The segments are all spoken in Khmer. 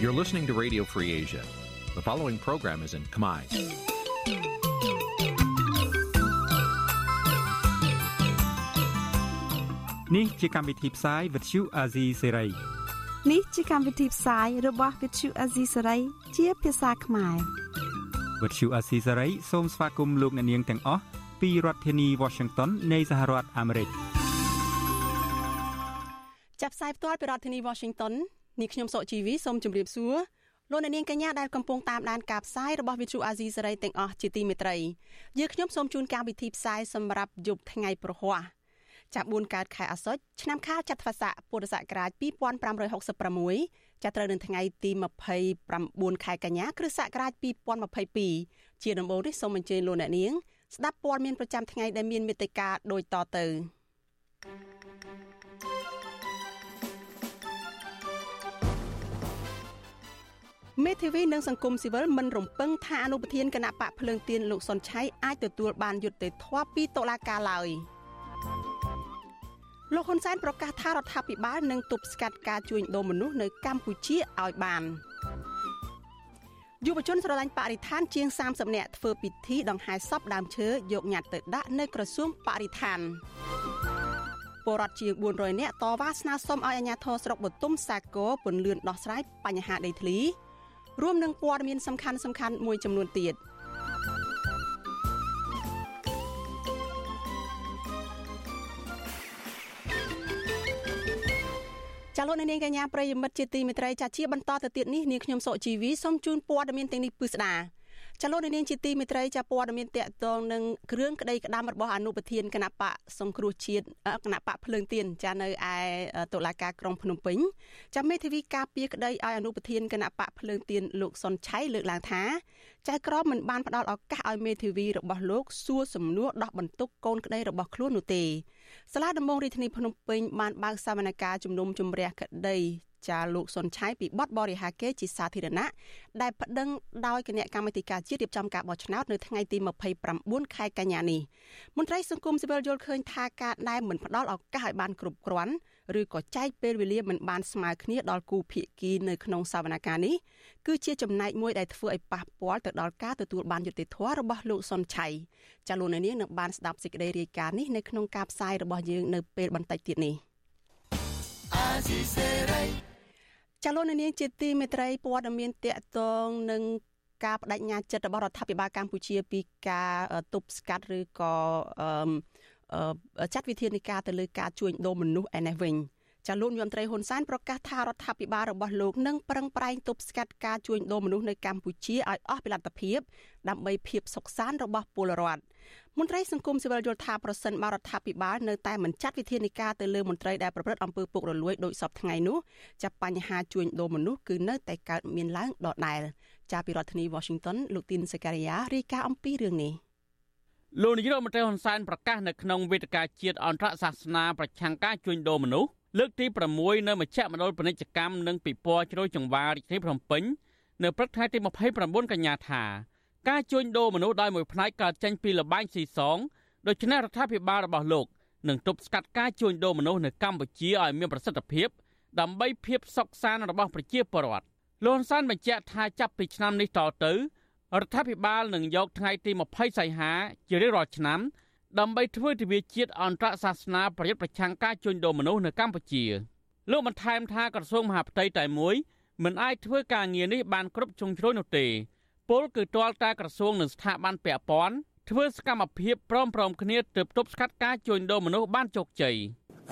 You're listening to Radio Free Asia. The following program is in Khmer. Nǐ chi càm bi tiệp xáy vệt chiu a zì sê ray នេះជាកម្មវិធីផ្សាយរបស់ Vithu Azisari ជាភាសាខ្មែរ វិទ្យុអាស៊ីសេរីសូមស្វាគមន៍លោកអ្នកនាងទាំងអស់ពីរដ្ឋធានី Washington នៃសហរដ្ឋអាមេរិក ចាប់ផ្សាយផ្ទាល់ពីរដ្ឋធានី Washington នាងខ្ញុំសុកជីវីសូមជម្រាបសួរលោកអ្នកនាងកញ្ញាដែលកំពុងតាមដានការផ្សាយរបស់ Vithu Azizi សេរីទាំងអស់ជាទីមេត្រីយើងខ្ញុំសូមជូនកម្មវិធីផ្សាយសម្រាប់យប់ថ្ងៃប្រហ័សចាប់4កើតខែអាសត់ឆ្នាំខាលចត្វាស័កពុរសករាជ2566ចាប់ត្រូវនៅថ្ងៃទី29ខែកញ្ញាគ្រិស្តសករាជ2022ជាដំបូងនេះសូមអញ្ជើញលោកអ្នកនាងស្ដាប់ព័ត៌មានប្រចាំថ្ងៃដែលមានមេត្តាដូចតទៅ មេធាវីនិងសង្គមស៊ីវិលមិនរំពឹងថាអនុប្រធានគណៈបកភ្លើងទៀនលោកសុនឆៃអាចទទួលបានយុត្តិធម៌ពីតុលាការឡើយលោកហ៊ុនសែនប្រកាសថារដ្ឋាភិបាលនឹងទប់ស្កាត់ការជួញដូរមនុស្សនៅកម្ពុជាឲ្យបានយុវជនស្រឡាញ់បរិស្ថានជាង30នាក់ធ្វើពិធីដង្ហែសពដើមឈើយកញត្តិទៅដាក់នៅក្រសួងបរិស្ថានពលរដ្ឋជាង400នាក់តវ៉ាស្នើសុំឲ្យអាជ្ញាធរស្រុកបទុមសាគរពន្លឿនដោះស្រាយបញ្ហាដីធ្លី រួមនឹងព័ត៌មានសំខាន់សំខាន់មួយចំនួនទៀតចាលោកនាងកញ្ញាប្រិយមិត្តជាទីមេត្រីចាជាបន្តទៅទៀតនេះនាងខ្ញុំសុជីវីសូមជូនព័ត៌មានទាំងនេះពិស្ដា ចលនានាងជាទីមេត្រីចាព័ត៌មានតកតងនឹងគ្រឿងក្តីក្តាំរបស់អនុប្រធានគណៈបកសង្គ្រោះជាតិគណៈបកភ្លើងទៀនចានៅឯតុលាការក្រុងភ្នំពេញចាមេធាវីការពារក្តីឲ្យអនុប្រធានគណៈបកភ្លើងទៀនលោកសុនឆៃលើកឡើងថាចៅក្រមមិនបានផ្ដល់ឱកាសឲ្យមេធាវីរបស់លោកសួរសំណួរដោះបន្ទុកកូនក្តីរបស់ខ្លួននោះទេសាលាដំបងរាជធានីភ្នំពេញបានបើកសវនកម្មជំនុំជម្រះក្តី ចាលោកសុនឆៃពីបទបរិហាកេជាសាធារណៈដែលប្តឹងដោយគណៈកម្មាធិការជាតិរៀបចំការបោះឆ្នោតនៅថ្ងៃទី29ខែកញ្ញានេះមន្ត្រីសង្គមស៊ីវិលយល់ឃើញថាការដែលមិនផ្ដល់ឱកាសឲ្យបានគ្រប់គ្រាន់ឬក៏ចែកពេលវេលាមិនបានស្មើគ្នាដល់គូភាគីនៅក្នុងសវនកម្មនេះគឺជាចំណែកមួយដែលធ្វើឲ្យប៉ះពាល់ទៅដល់ការទទួលបានយុត្តិធម៌របស់លោកសុនឆៃចាលោកនាងនឹងបានស្ដាប់សេចក្តីរាយការណ៍នេះនៅក្នុងការផ្សាយរបស់យើងនៅពេលបន្តិចទៀតនេះ ចលនានាងជាទីមេត្រីព័ត៌មានតកតងនឹងការបដិញ្ញាចិត្តរបស់រដ្ឋាភិបាលកម្ពុជាពីការទប់ស្កាត់ឬក៏ចាត់វិធានការទៅលើការជួញដូរមនុស្សឯនេះវិញ ចាលោកយមត្រីហ៊ុនសែនប្រកាសថារដ្ឋាភិបាលរបស់លោកនឹងប្រឹងប្រែងទប់ស្កាត់ការជួញដូរមនុស្សនៅកម្ពុជាឲ្យអស់ពីលទ្ធភាពដើម្បីភាពសុខសាន្តរបស់ពលរដ្ឋមន្ត្រីសង្គមស៊ីវិលយល់ថាប្រសិនបរដ្ឋាភិបាលនៅតែមិនចាត់វិធានការទៅលើមន្ត្រីដែលប្រព្រឹត្តអំពើពុករលួយដោយសពថ្ងៃនោះចាប់បញ្ហាជួញដូរមនុស្សគឺនៅតែកើតមានឡើងដដែលចាពីរដ្ឋធានី Washington លោកទីនសេការីយ៉ារាយការណ៍អំពីរឿងនេះលោកនាយរដ្ឋមន្ត្រីហ៊ុនសែនប្រកាសនៅក្នុងវេទិកាជាតិអន្តរសាសនាប្រឆាំងការជួញដូរមនុស្ស លើកទី6នៅមជ្ឈមណ្ឌលពាណិជ្ជកម្មនិងពិព័រណ៍ជ្រោយចង្វាររាជធានីភ្នំពេញនៅព្រឹកថ្ងៃទី29កញ្ញាថាការជួញដូរមនុស្សដោយមួយផ្នែកកើតចេញពីលបែងស៊ីសងដូច្នេះរដ្ឋាភិបាលរបស់លោកនឹងទប់ស្កាត់ការជួញដូរមនុស្សនៅកម្ពុជាឲ្យមានប្រសិទ្ធភាពដើម្បីភាពសុខសាន្តរបស់ប្រជាពលរដ្ឋលោកហ៊ុនសែនបញ្ជាក់ថាចាប់ពីឆ្នាំនេះតទៅរដ្ឋាភិបាលនឹងយកថ្ងៃទី20សីហាជារៀងរាល់ឆ្នាំ ដើម្បីធ្វើទិវាជាតិអន្តរសាសនាប្រយុទ្ធប្រឆាំងការជួញដូរមនុស្សនៅកម្ពុជាលោកបន្ថែមថាក្រសួងមហាផ្ទៃតែមួយមិនអាចធ្វើការងារនេះបានគ្រប់ជ្រុងជ្រោយនោះទេពលគឺទាល់តែក្រសួងនិងស្ថាប័នពាក់ព័ន្ធធ្វើសកម្មភាពព្រមព្រមគ្នាទើបទប់ស្កាត់ការជួញដូរមនុស្សបានជោគជ័យ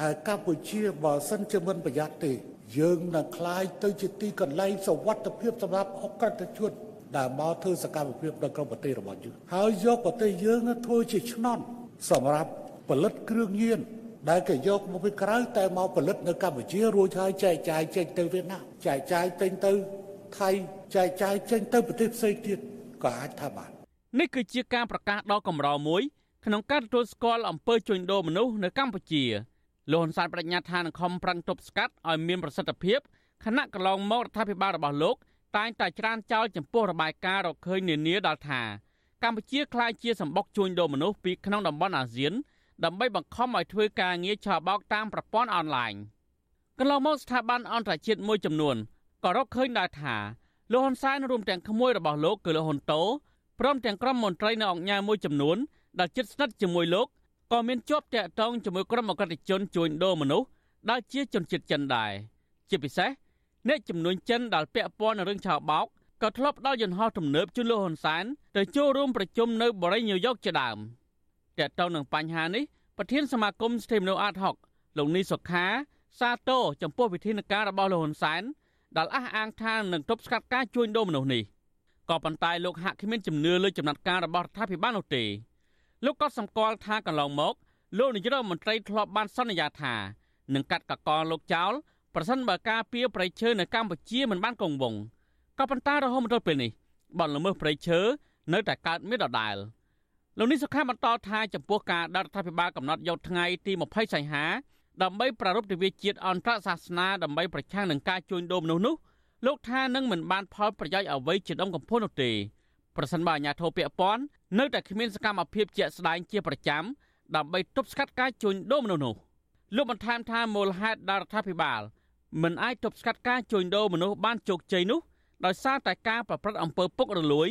ហើយកម្ពុជាបើសិនជាមិនប្រយ័ត្នទេ យើងនឹងคลายទៅជាទីកន្លែងសវត្ថភាពសម្រាប់អក្រិតជនដែលមកធ្វើសកម្មភាពនៅក្នុងប្រទេសរបស់យើងហើយយកប្រទេសយើងធ្វើជាឆ្នន់ សម្រាប់ផលិតគ្រឿងញៀនដែលគេយកមកពីក្រៅតែមកផលិតនៅកម្ពុជារួចហើយចែកចាយចេញទៅវៀតណាមចែកចាយចេញទៅថៃចែកចាយចេញទៅប្រទេសផ្សេងទៀតក៏អាចថាបាននេះគឺជាការប្រកាសដ៏កម្រមួយក្នុងការទទួលស្គាល់អំពើជួញដូរមនុស្សនៅកម្ពុជាលោកហ៊ុនសែនបដិញ្ញាថានឹងខំប្រឹងទប់ស្កាត់ឲ្យមានប្រសិទ្ធភាពខណៈកន្លងមករដ្ឋាភិបាលរបស់លោកតែងតែច្រានចោលចំពោះរបាយការណ៍រកឃើញនានាដល់ថា កម្ពុជាក្លាយជាសម្បុកជួញដូរមនុស្សពីក្នុងតំបន់អាស៊ាន ដើម្បីបង្ខំឲ្យធ្វើការងារឆបោកតាមប្រព័ន្ធអនឡាញកន្លងមកស្ថាប័នអន្តរជាតិមួយចំនួនក៏រកឃើញដែរថាលោកហ៊ុនសែនរួមទាំងក្មួយរបស់លោកគឺលោកហ៊ុនតូព្រមទាំងក្រុមមន្ត្រីនៅអង្គការមួយចំនួនដែលជិតស្និទ្ធជាមួយលោកក៏មានជាប់តាក់ទងជាមួយក្រុមអក្រិតជនជួញដូរមនុស្សដែលជាជនជាតិចិនដែរជាពិសេសអ្នកចំនួនចិនដែលពាក់ព័ន្ធនឹងរឿងឆោបោក ក៏ធ្លាប់ដល់យន្តហោះទំនើបជូនលោកហ៊ុនសែនទៅចូលរួមប្រជុំនៅបរិយាញូវយ៉កជាដើមតាក់ទងនឹងបញ្ហានេះប្រធានសមាគមស្ថិមនុអាតហុកលោកនីសុខាសាទរចំពោះវិធានការរបស់លោកហ៊ុនសែនដែលអះអាងថានឹងទប់ស្កាត់ការជួញដូរមនុស្សនេះក៏ប៉ុន្តែលោកហាក់គ្មានជំនឿលើចំណាត់ការរបស់រដ្ឋាភិបាលនោះទេលោកក៏សម្គាល់ថាកន្លងមកលោកនាយករដ្ឋមន្ត្រីធ្លាប់បានសន្យាថានឹងកាត់កកលោកចោលប្រសិនបើការពៀប្រៃឈើនៅកម្ពុជាមិនបានគង់វង្ស ក៏ប៉ុន្តែរហូតមកដល់ពេលនេះបទល្មើសប្រៃឈើនៅតែកើតមានដដែលលោកនេះសុខាបន្តថាចំពោះការដាក់រដ្ឋាភិបាលកំណត់យកថ្ងៃទី20សីហាដើម្បីប្រារព្ធទិវាជាតិអន្តរសាសនាដើម្បីប្រឆាំងនឹងការជួញដូរមនុស្សនោះលោកថានឹងមិនបានផលប្រយោជន៍អ្វីជាដុំកំភួននោះទេប្រសិនបើអាជ្ញាធរពាក់ព័ន្ធនៅតែគ្មានសកម្មភាពជាក់ស្ដែងជាប្រចាំដើម្បីទប់ស្កាត់ការជួញដូរមនុស្សនោះលោកបន្ថែមថាមូលហេតុដល់រដ្ឋាភិបាលមិនអាចទប់ស្កាត់ការជួញដូរមនុស្សបានជោគជ័យនោះ ដោយសារតែការប្រព្រឹត្តអំពើពុករលួយ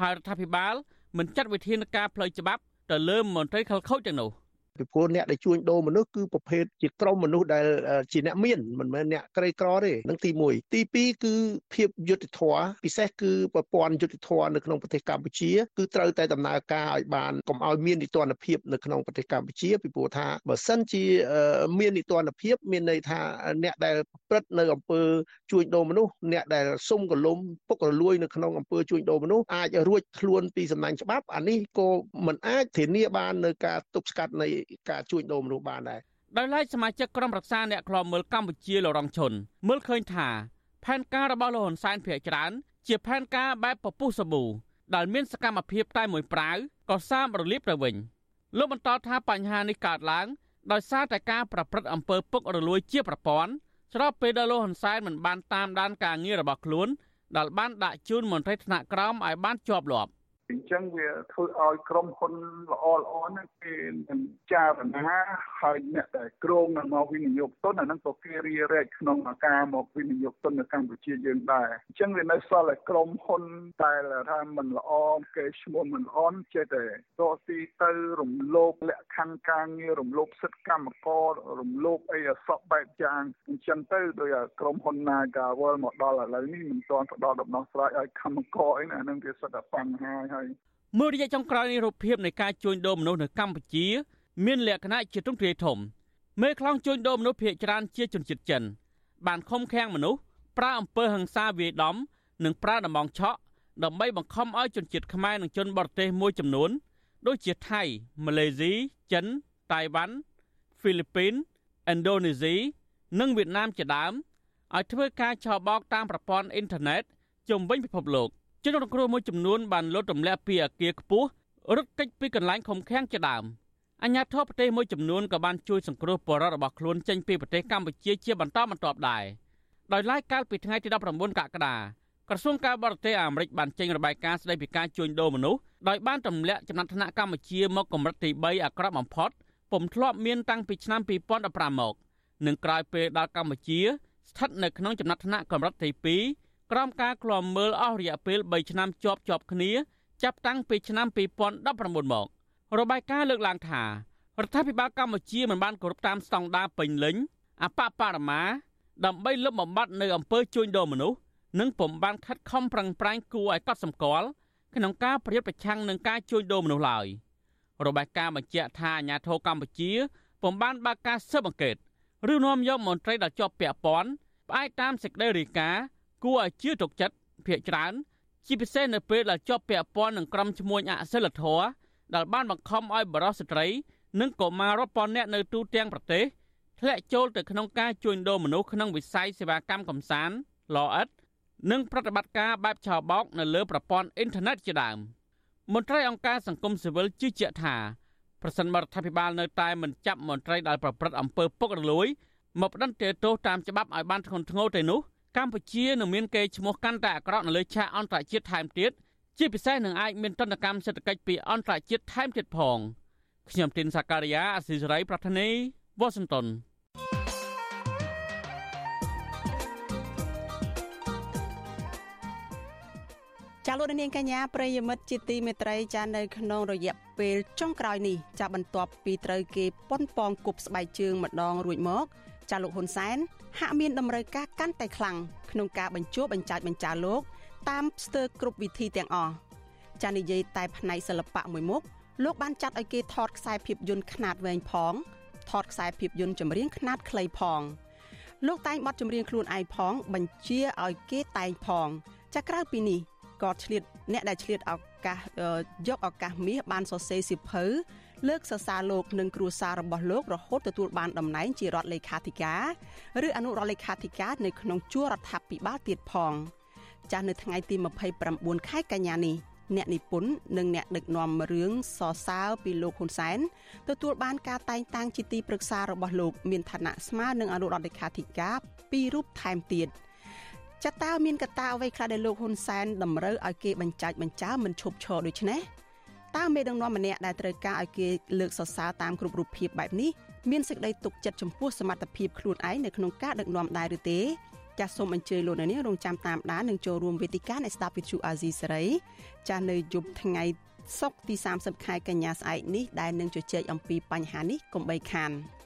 ហើយរដ្ឋាភិបាលមិនចាត់វិធានការផ្លូវច្បាប់ទៅលើមន្ត្រីខលខូចទាំងនោះ។ ពីព្រោះអ្នកដែលជួញដូរមនុស្សគឺប្រភេទជាក្រុមមនុស្សដែលជាអ្នកមានមិនមែនអ្នកក្រីក្រទេនឹងទី1ទី2គឺភាពយុត្តិធម៌ពិសេសគឺប្រព័ន្ធយុត្តិធម៌នៅក្នុងប្រទេសកម្ពុជាគឺត្រូវតែដំណើរការឲ្យបានកុំឲ្យមាននីតិរដ្ឋភាពនៅក្នុងប្រទេសកម្ពុជាពីព្រោះថាបើសិនជាមាននីតិរដ្ឋភាពមានន័យថាអ្នកដែលប្រព្រឹត្តនៅអំពើជួញដូរមនុស្សអ្នកដែលសុំកលុំពុករលួយនៅក្នុងអំពើជួញដូរមនុស្សអាចរួចខ្លួនពីសំណាញ់ច្បាប់អានេះក៏មិនអាចធានាបាននៅការទប់ស្កាត់នៃការជួញដូរមនុស្សបានដែរដោយឡែកសមាជិកក្រុមរក្សាអ្នកខ្លាំមើលកម្ពុជាលោករងឈុនមើលឃើញថាផែនការរបស់លោកហ៊ុនសែនភាគច្រើន ជាផែនការបែបពពុះសាប៊ូដែលមានសកម្មភាពតែមួយប្រាវក៏សាមរលាបទៅវិញលោកបន្តថាបញ្ហានេះកើតឡើងដោយសារតែការប្រព្រឹត្តអំពើពុករលួយជាប្រព័ន្ធស្របពេលដែលលោកហ៊ុនសែនមិនបានតាមដានការងាររបស់ខ្លួនដែលបានដាក់ជូនមន្ត្រីថ្នាក់ក្រោមឲ្យបានជាប់លាប់ អញ្ចឹងវាធ្វើឲ្យក្រុមហ៊ុនល្អល្អហ្នឹងគេមិនចារណាហើយអ្នកដែលគ្រងនឹងមកវិនិយោគទុនអាហ្នឹងក៏គេរីរែកក្នុងការមកវិនិយោគទុននៅកម្ពុជាយើងដែរអញ្ចឹងវានៅសល់តែក្រុមហ៊ុនតែថាមិនល្អគេឈ្មោះមិនល្អចេះតែរកស៊ីទៅរំលោភលក្ខខណ្ឌការងាររំលោភសិទ្ធិកម្មកររំលោភអីអសក់បែបយ៉ាងអញ្ចឹងទៅដោយក្រុមហ៊ុន Nagawal មកដល់ឥឡូវនេះមិនទាន់ផ្ដល់ដំណោះស្រាយឲ្យកម្មករអីណាហ្នឹងវាសិតតែបញ្ហាហើយហើយមើលរយៈចុងក្រោយនេះរូបភាពនៃការជួញដូរមនុស្សនៅកម្ពុជា មានលក្ខណៈជាទ្រង់ទ្រាយធំមេខ្លោងជួញដូរមនុស្សភ ieck ច្រើនជាជនជាតិចិន បានខំខាំងមនុស្សប្រើអំពើហិង្សាវាយដំ និងប្រើដំបងឆក់ដើម្បីបង្ខំឲ្យជនជាតិខ្មែរនិងជនបរទេសមួយចំនួន ដូចជាថៃម៉ាឡេស៊ីចិនតៃវ៉ាន់ហ្វីលីពីនឥណ្ឌូនេស៊ីនិងវៀតណាមជាដើមឲ្យធ្វើការឆបោកតាមប្រព័ន្ធអ៊ីនធឺណិតជុំវិញពិភពលោក ជនរងគ្រោះមួយចំនួនបានលុតរំលាក់ពីអគារខ្ពស់រត់គេចពីកន្លែងខំខាំងជាដើមអញ្ញាធិបប្រទេសមួយចំនួនក៏បានជួយសង្គ្រោះបរិវត្តរបស់ខ្លួនចេញពីប្រទេសកម្ពុជាជាបន្តបន្ទាប់ដែរដោយឡែកកាលពីថ្ងៃទី19កក្កដាក្រសួងការបរទេសអាមេរិកបានចេញរបាយការណ៍ស្តីពីការជួញដូរមនុស្សដោយបានទម្លាក់ចំណាត់ថ្នាក់កម្ពុជាមកកម្រិតទី3អាក្រក់បំផុតពុំធ្លាប់មានតាំងពីឆ្នាំ2015មក និងក្រោយពេលដល់កម្ពុជាស្ថិតនៅក្នុងចំណាត់ថ្នាក់កម្រិតទី2 ក្រោមការឃ្លាំមើលអស់រយៈពេល3ឆ្នាំជាប់ជាប់គ្នា ចាប់តាំងពីឆ្នាំ2019មករបាយការណ៍លើកឡើងថារដ្ឋាភិបាលកម្ពុជាមិនបានគោរពតាមស្តង់ដារពេញលេញអបបរមាដើម្បីលុបបំបាត់នៅអំពើជួញដូរមនុស្សនិងពុំបានខិតខំប្រឹងប្រែងគួរឲ្យកត់សម្គាល់ក្នុងការប្រយុទ្ធប្រឆាំងនឹងការជួញដូរមនុស្សឡើយរបាយការណ៍បញ្ជាក់ថាអាញាធរកម្ពុជាពុំបានបើកការស៊ើបអង្កេតឬនាំយកមន្ត្រីដែលជាប់ពាក់ព័ន្ធផ្អែកតាមសេចក្តីរាយការណ៍ គួរឲ្យជឿទុកចិត្តភាកច្រើន ជាពិសេសនៅពេលដែលជាប់ពាក់ព័ន្ធនឹងក្រុមឈ្មួញអសិលធម៌ដែលបានបង្ខំឲ្យបរិសុស្ត្រី និងកុមាររាប់ពាន់នាក់នៅទូទាំងប្រទេសធ្លាក់ចូលទៅក្នុងការជួញដូរមនុស្សក្នុងវិស័យសេវាកម្មកំសាន្តលអិតនិងប្រតិបត្តិការបែបឆោបោកនៅលើប្រព័ន្ធអ៊ីនធឺណិតជាដើមមន្ត្រីអង្គការសង្គមស៊ីវិលជឿជាក់ថាប្រសិនបរដ្ឋាភិបាលនៅតែមិនចាប់មន្ត្រីដែលប្រព្រឹត្តអំពើពុករលួយមកផ្តន្ទាទោសតាមច្បាប់ឲ្យបានធ្ងន់ធ្ងរទេនោះ កម្ពុជានឹងមានកេរ្តិ៍ឈ្មោះកាន់តែអាក្រក់នៅលើឆាកអន្តរជាតិថែមទៀតជាពិសេសនឹងអាចមានទណ្ឌកម្មសេដ្ឋកិច្ចពីអន្តរជាតិថែមទៀតផងខ្ញុំទីនសាការីយ៉ាអស៊ីសេរីប្រធានីវ៉ាស៊ីនតោនចាលោកនាងកញ្ញាប្រិយមិត្តជាទីមេត្រីចានៅក្នុងរយៈពេលចុងក្រោយនេះចាបន្ទាប់ពីត្រូវគេប៉ុនប៉ងគប់ស្បែកជើងម្ដងរួចមក ចាលោកហ៊ុនសែនហាក់មានតម្រូវការកាន់តែខ្លាំងក្នុងការបញ្ចុះបញ្ចាច់បញ្ចាលោកតាមស្ទើរគ្រប់វិធីទាំងអស់ចានិយាយតែផ្នែកសិល្បៈមួយមុខលោកបានចាត់ឲ្យគេថតខ្សែភាពយន្តខ្នាតវែងផងថតខ្សែភាពយន្តចម្រៀងខ្នាតខ្លីផងលោកតែងបទចម្រៀងខ្លួនឯងផង បញ្ជាឲ្យគេតែងផង ចាក្រៅពីនេះក៏ឆ្លៀតអ្នកដែលឆ្លៀតឱកាសយកឱកាសមាសបានសរសេរសិភៅ លើកសរសើរលោកនិងគ្រួសាររបស់លោករហូតទទួលបានតំណែងជារដ្ឋលេខាធិការឬអនុរដ្ឋលេខាធិការនៅក្នុងជួររដ្ឋាភិបាលទៀតផងចាស់នៅថ្ងៃទី29ខែកញ្ញានេះអ្នកនិពន្ធនិងអ្នកដឹកនាំរឿងសរសើរពីលោកហ៊ុនសែនទទួលបានការតែងតាំងជាទីប្រឹក្សារបស់លោកមានឋានៈស្មើនឹងអនុរដ្ឋលេខាធិការពីររូបថែមទៀតចតាមានកត្តាអ្វីខ្លះដែលលោកហ៊ុនសែនតម្រូវឲ្យគេបញ្ចាច់បញ្ចើមិនឈប់ឈរដូច្នេះ តើមេដឹកនាំម្នាក់ដែលត្រូវការឲ្យគេលើកសរសើរតាមគ្រប់រូបភាពបែបនេះមានសេចក្តីទុកចិត្តចំពោះសមត្ថភាពខ្លួនឯងនៅក្នុងការដឹកនាំដែរឬទេចាសសូមអញ្ជើញលោកអ្នកនាងរងចាំតាមដាននិងចូលរួមវេទិកានៃស្ដាប់វិទ្យុអាស៊ីសេរីចាសនៅយប់ថ្ងៃសុក្រទី30ខែកញ្ញាស្អែកនេះដែលនឹងជជែកអំពីបញ្ហានេះកុំបីខាន។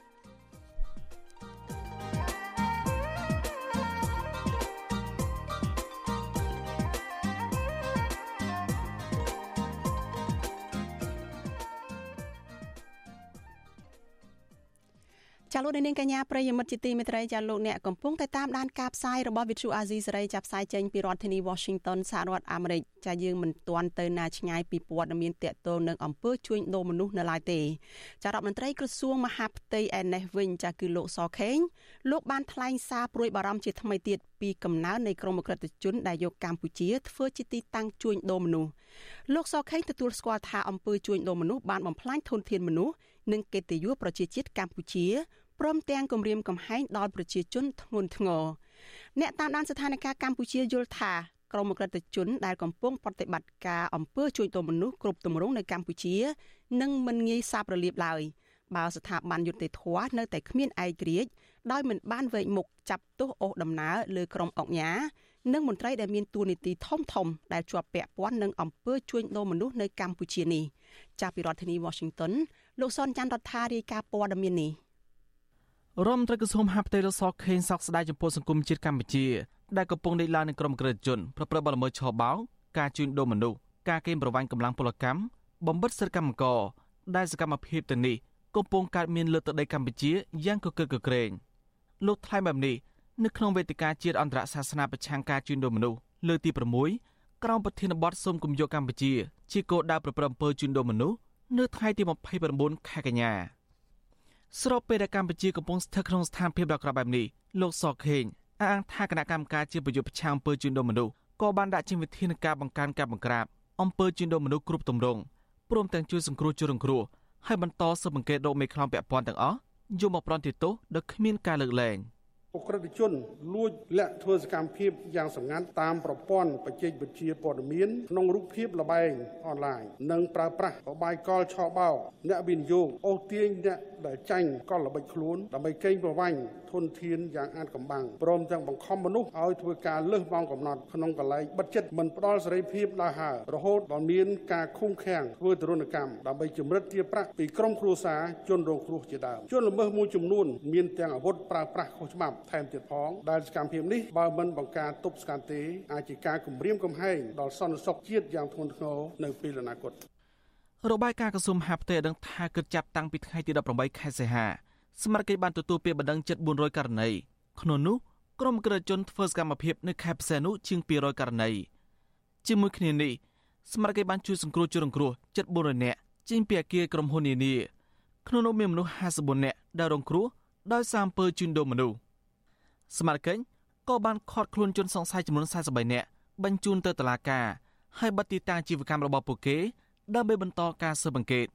លោកនាងកញ្ញាប្រិយមិត្តជាទីមេត្រីចាលោកអ្នកកំពុងតែតាមដានការផ្សាយរបស់ Vithu Azizi សេរីចាប់ផ្សាយចេញពីរដ្ឋធានី Washington សហរដ្ឋអាមេរិកចាយើងមិនទាន់ទៅណាឆ្ងាយពីព័ត៌មានតកតលនឹងអំពើជួញដូរមនុស្សនៅឡើយទេចារដ្ឋមន្ត្រីក្រសួងមហាផ្ទៃឯនេះវិញចាគឺលោកសខេងលោកបានថ្លែងសារព្រួយបារម្ភជាថ្មីទៀតពីកំណើននៃក្រុមអក្រិតជនដែលយកកម្ពុជាធ្វើជាទីតាំងជួញដូរមនុស្សលោកសខេងទទួលស្គាល់ថាអំពើជួញដូរមនុស្សបានបំផ្លាញធនធានមនុស្សនិងកិត្តិយសប្រជាជាតិកម្ពុជា ព្រមទាំងគម្រាមកំហែងដល់ប្រជាជនធ្ងន់ធ្ងរអ្នកតាមដានស្ថានភាពកម្ពុជាយល់ថាក្រុមអក្រិតជនដែលកំពុងប្រតិបត្តិការអំពើជួញដូរមនុស្សគ្រប់ទម្រង់នៅកម្ពុជានឹងមិនងាយសាបរលាបឡើយបើស្ថាប័នយុតិធធនៅតែគ្មានឯករាជ្យដោយមិនបានវែកមុខចាប់ទោសអូសដំណើរលើក្រុមអង្គញានិងមន្ត្រីដែលមានតួនាទីធំធំដែលជាប់ពាក់ព័ន្ធនឹងអំពើជួញដូរមនុស្សនៅកម្ពុជានេះចាប់ពីរដ្ឋធានី Washington លោកសនច័ន្ទរដ្ឋារាយការណ៍ព័ត៌មាននេះ រដ្ឋមន្ត្រីក្រសួងមហាផ្ទៃលោកសខេងសោកស្ដាយចំពោះសង្គមជាតិកម្ពុជាដែលកំពុងដេកឡើងនឹងក្រុមក្រិតជនប្រព្រឹត្តបទល្មើសឆបោកការជួញដូរមនុស្សការកេងប្រវ័ញ្ចកម្លាំងពលកម្មបំបិតសិទ្ធិកម្មករដែលសកម្មភាពទៅនេះកំពុងកើតមានលើទឹកដីកម្ពុជាយ៉ាងកកិតកក្រែងលោកថ្លែងបែបនេះនៅក្នុងវេទិកាជាតិអន្តរសាសនាប្រឆាំងការជួញដូរមនុស្សលើកទី6ក្រោមប្រធានបទសូមគំយកកម្ពុជា ជាគោលដៅប្រព្រឹត្តអំពើជួញដូរមនុស្សនៅថ្ងៃទី29ខែកញ្ញា ស្របពេលដែលកម្ពុជាកំពុងស្ថិតក្នុងស្ថានភាពដ៏ក្របែបនេះលោកសខេងអះអាងថាគណៈកម្មការជាប្រយុទ្ធប្រឆាំងអំពើជួញដូរមនុស្សក៏បានដាក់ចេញវិធានការបង្កើនការបង្ក្រាបអំពើជួញដូរមនុស្សគ្រប់ទម្រង់ព្រមទាំងជួយសង្គ្រោះជនរងគ្រោះហើយបន្តស៊ើបអង្កេតរកមេខ្លោងពាក់ព័ន្ធទាំងអស់យកមកប្រន់ទោសដោយគ្មានការលើកលែង។ អក្រិតជនលួចលាក់ធ្វើសកម្មភាពយ៉ាងសម្ងាត់តាមប្រព័ន្ធបច្ចេកវិទ្យាព័ត៌មានក្នុងរូបភាពលបែងអនឡាញនិងប្រើប្រាស់របាយកលឆបោកអ្នកវិនិយោគអូសទាញអ្នកដែលចាញ់កលល្បិចខ្លួនដើម្បីកេងប្រវ័ញ្ច ធនធានយ៉ាងអាចកំបាំងព្រមទាំងបង្ខំមនុស្សឲ្យធ្វើការលើសម៉ោងកំណត់ក្នុងកន្លែងបិទជិតមិនផ្ដល់សេរីភាពដល់ហើរហូតដល់មានការឃុំឃាំងធ្វើទរណកម្មដើម្បីជំរិតទារប្រាក់ពីក្រុមគ្រួសារជនរងគ្រោះជាដើមជនល្មើសមួយចំនួនមានទាំងអាវុធប្រើប្រាស់ខុសច្បាប់ថែមទៀតផងដែលសកម្មភាពនេះបើមិនបង្ការទប់ស្កាត់ទេអាចជាការគំរាមកំហែងដល់សន្តិសុខជាតិយ៉ាងធ្ងន់ធ្ងរនៅពេលអនាគតរបាយការណ៍ក្រសួងមហាផ្ទៃដឹងថាគិតចាប់តាំងពីថ្ងៃទី18ខែសីហា ស្មារតីបានទទួលពាក្យបណ្ដឹងជិត400ករណីក្នុងនោះក្រុមក្រិតជនធ្វើសកម្មភាពនៅខេត្តផ្សេងនោះជាង200ករណីជាមួយគ្នានេះស្មារតីបានជួយសង្គ្រោះជនរងគ្រោះជិត400នាក់ចេញពីអគារក្រុមហ៊ុននានាក្នុងនោះមានមនុស្ស54នាក់ដែលរងគ្រោះដោយសារអំពើជួញដូរមនុស្សស្មារតីក៏បានឃាត់ខ្លួនជនសង្ស័យចំនួន43នាក់បញ្ជូនទៅតុលាការហើយបិទទីតាំងអាជីវកម្មរបស់ពួកគេដើម្បីបន្តការស៊ើបអង្កេត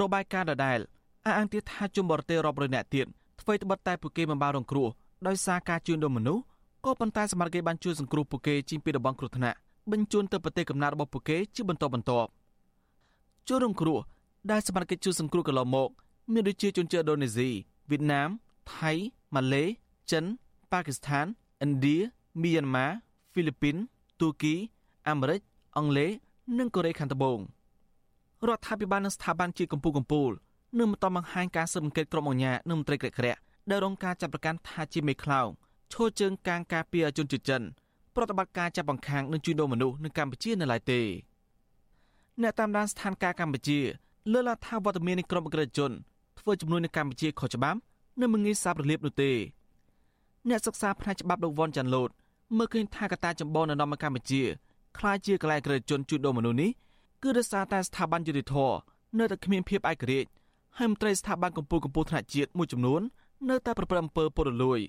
របាយការណ៍ដដែល អះអាងទៀតថាជនបរទេសរាប់រយនាក់ទៀតធ្វើត្បិតតែពួកគេមិនបានរងគ្រោះដោយសារការជួញដូរមនុស្សក៏ប៉ុន្តែសមត្ថកិច្ចបានជួយសង្គ្រោះពួកគេចេញពីតំបន់គ្រោះថ្នាក់បញ្ជូនទៅប្រទេសកំណើតរបស់ពួកគេជាបន្តបន្ទាប់ជនរងគ្រោះដែលសមត្ថកិច្ចជួយសង្គ្រោះកន្លងមកមានដូចជាជនជាតិឥណ្ឌូនេស៊ីវៀតណាមថៃម៉ាឡេចិនប៉ាគីស្ថានឥណ្ឌាមីយ៉ាន់ម៉ាហ្វីលីពីនទូគីអាមេរិកអង់គ្លេសនិងកូរ៉េខាងត្បូងរដ្ឋាភិបាលនិងស្ថាប័នជាតិកម្ពុជាកម្ពុជា នឹងបន្តបង្ហាញការស៊ើបអង្កេតក្រុមអង្គការនិងមន្ត្រីក្រាក់ក្រាក់ដែលរងការចាប់ប្រកាន់ថាជាមេខ្លោងឈរជើងកាងការពារជនជាតិចិនប្រតិបត្តិការចាប់បង្ខាំងនិងជួញដូរមនុស្សនៅកម្ពុជានៅឡើយទេអ្នកតាមដានស្ថានភាពកម្ពុជាលើកឡើងថាវត្តមាននៃក្រុមអក្រិតជនធ្វើចំនួននៅកម្ពុជាខុសច្បាប់និងមិនងាយសាបរលាបនោះទេអ្នកសិក្សាផ្នែកច្បាប់លោកវ៉ាន់ចាន់លូតមើលឃើញថាកត្តាចម្បងនៅក្នុងកម្ពុជាខ្លាចជាកន្លែងក្រិតជនជួញដូរមនុស្សនេះគឺដោយសារតែស្ថាប័នយុតិធធនៅតែគ្មានភាពឯករាជ្យ ហើយមន្ត្រីស្ថាប័នកម្ពុជាកម្ពុជាថ្នាក់ជាតិមួយចំនួននៅតែប្រព្រឹត្តអំពើពុករលួយ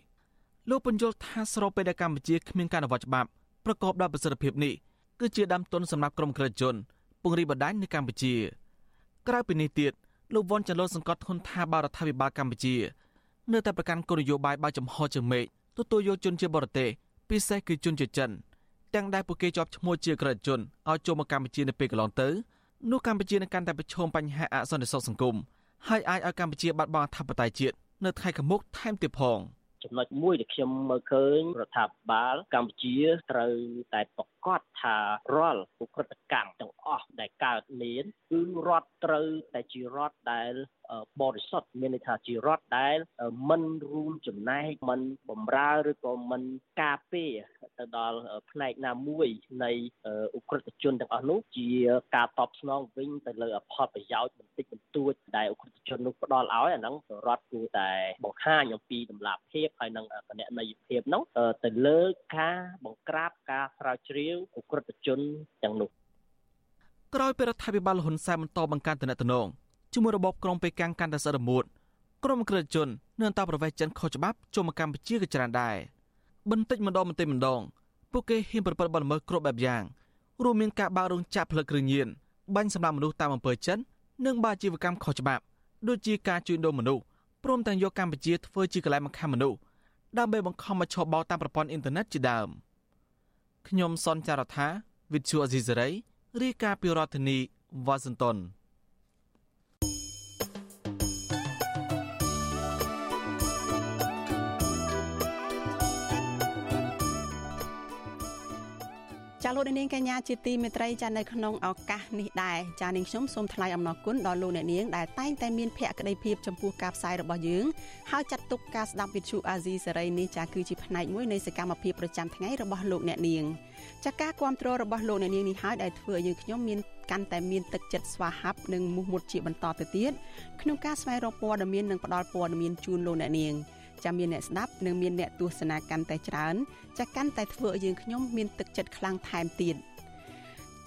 លោកបញ្យល់ថាស្របពេលដែលកម្ពុជាគ្មានការអនុវត្តច្បាប់ប្រកបដោយប្រសិទ្ធភាពនេះគឺជាដើមទុនសម្រាប់ក្រុមក្រិតជនពង្រីកបណ្ដាញនៅកម្ពុជា ក្រៅពីនេះទៀតលោកវ៉ុនចាឡូសង្កត់ធ្ងន់ថាបរដ្ឋាភិបាលកម្ពុជា នៅតែប្រកាន់គោលនយោបាយបើចំហជើងមេឃទទួលយកជនជាបរទេសពិសេសគឺជនជាចិនទាំងដែលពួកគេជាប់ឈ្មោះជាក្រិតជនឲ្យចូលមកកម្ពុជានៅពេលកន្លងទៅនោះកម្ពុជានឹងកាន់តែប្រឈមបញ្ហាអសន្តិសុខសង្គម ហើយអាចឲ្យកម្ពុជាបាត់បង់អធិបតេយ្យជាតិនៅថ្ងៃខាងមុខថែមទៀតផងចំណុចមួយដែលខ្ញុំមើលឃើញរដ្ឋាភិបាលកម្ពុជាត្រូវតែប្រកាសថារាល់ឧក្រិដ្ឋកម្មទាំងអស់ដែលកើតមានគឺរដ្ឋត្រូវតែជារដ្ឋដែល បរិសុទ្ធមានន័យថាជារដ្ឋដែលមិនរួមចំណែកមិនបំរើឬក៏មិនការពារទៅដល់ផ្នែកណាមួយនៃអ ுக ្រិតជនទាំងអស់នោះជាការតបស្នងវិញទៅលើផលប្រយោជន៍បន្តិចបន្តួចដែលអ ுக ្រិតជននោះផ្ដល់ឲ្យអាហ្នឹងរដ្ឋគួរតែបង្ហាញអំពីតម្លាភាពហើយនិងគណនេយ្យភាពហ្នឹងទៅលើការបង្ក្រាបការស្រាវជ្រាវអ ுக ្រិតជនទាំងនោះក្រោយពេលរដ្ឋាភិបាលហ៊ុនសែនបន្តបង្កើនតំណែង ជាមួយរបបក្រុងប៉េកាំងកាន់តែសរមួតក្រុមក្រិតជននៅអន្តរប្រវេសន៍ចិនខុសច្បាប់ចូលមកកម្ពុជាក៏ច្រើនដែរបន្តិចម្ដងបន្តិចម្ដងពួកគេហ៊ានប្រព្រឹត្តបទល្មើសគ្រប់បែបយ៉ាងរួមមានការបើករោងចក្រផលិតគ្រឿងញៀនបាញ់សម្លាប់មនុស្សតាមអំពើចិននិងបាជីវកម្មខុសច្បាប់ដូចជាការជួញដូរមនុស្សព្រមទាំងយកកម្ពុជាធ្វើជាកន្លែងបង្ខំមនុស្សដើម្បីបង្ខំឲ្យឈប់បោតាមប្រព័ន្ធអ៊ីនធឺណិតជាដើមខ្ញុំសនចាររថាវិទ្យុអេស៊ីសេរីរាយការណ៍ពីរដ្ឋធានីវ៉ាស៊ីនតោន ចាលោកនាងកញ្ញាជាទីមេត្រីចានៅក្នុងឱកាសនេះដែរចានាងខ្ញុំសូមថ្លែងអំណរគុណដល់លោកអ្នកនាងដែលតែងតែមានភក្ដីភាពចំពោះការផ្សាយរបស់យើងហើយចាត់ទុកការស្ដាប់វិទ្យុអាស៊ីសេរីនេះចាគឺជាផ្នែកមួយនៃសកម្មភាពប្រចាំថ្ងៃរបស់លោកអ្នកនាងចាការគ្រប់គ្រងរបស់លោកអ្នកនាងនេះហើយដែលធ្វើឲ្យយើងខ្ញុំមានកាន់តែមានទឹកចិត្តស្វាហាប់និងមោះមុតជាបន្តទៅទៀតក្នុងការស្វែងរកព័ត៌មាននិងផ្តល់ព័ត៌មានជូនលោកអ្នកនាង ចាំមានអ្នកស្ដាប់និងមានអ្នកទស្សនាកាន់តែច្រើនចាកាន់តែធ្វើឲ្យយើងខ្ញុំមានទឹកចិត្តខ្លាំងថែមទៀត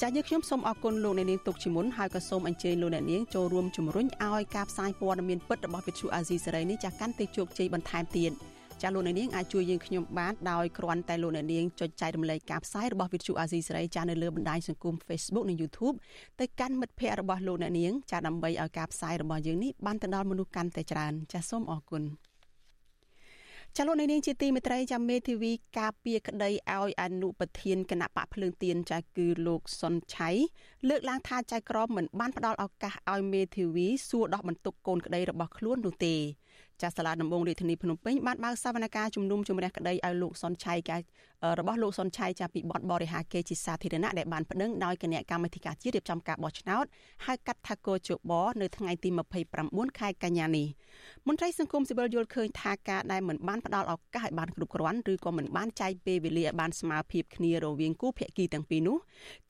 ចាយើងខ្ញុំសូមអរគុណលោកអ្នកនាងទុកជាមុនហើយក៏សូមអញ្ជើញលោកអ្នកនាងចូលរួមជំរុញឲ្យការផ្សាយព័ត៌មានពិតរបស់វិទ្យុអាស៊ីសេរីនេះចាកាន់តែជោគជ័យបន្ថែមទៀតចាលោកអ្នកនាងអាចជួយយើងខ្ញុំបានដោយគ្រាន់តែលោកអ្នកនាងចុចចែករំលែកការផ្សាយរបស់វិទ្យុអាស៊ីសេរីចានៅលើបណ្ដាញសង្គម Facebook និង YouTube ទៅកាន់មិត្តភ័ក្តិរបស់លោកអ្នកនាងចាដើម្បីឲ្យការផ្សាយរបស់យើងនេះបានទៅដល់មនុស្សកាន់តែច្រើនចាសូមអរគុណ ចលនានាងជាទីមេត្រីចាំមេធាវីការពារក្តីឲ្យអនុប្រធានគណៈបកភ្លើងទៀនចាគឺលោកសុនឆៃលើកឡើងថាចៅក្រមមិនបានផ្ដល់ឱកាសឲ្យមេធាវីសួរដោះបន្ទុកកូនក្តីរបស់ខ្លួននោះទេ ចាស់សាលាដំបងរាជធានីភ្នំពេញបានបើកសវនកម្មជំនុំជម្រះក្តីឲ្យលោកសុនឆៃការបស់លោកសុនឆៃចាពីបទបរិហាកេជាសាធារណៈដែលបានប្តឹងដោយគណៈកម្មាធិការជាតិរៀបចំការបោះឆ្នោតហៅកាត់ថាកោជបនៅថ្ងៃទី29ខែកញ្ញានេះមន្ត្រីសង្គមស៊ីវិលយល់ឃើញថាការដែលមិនបានផ្ដល់ឱកាសឲ្យបានគ្រប់គ្រាន់ឬក៏មិនបានចែកពេលវេលាឲ្យបានស្មើភាពគ្នារវាងគូភាគីទាំងពីរនោះ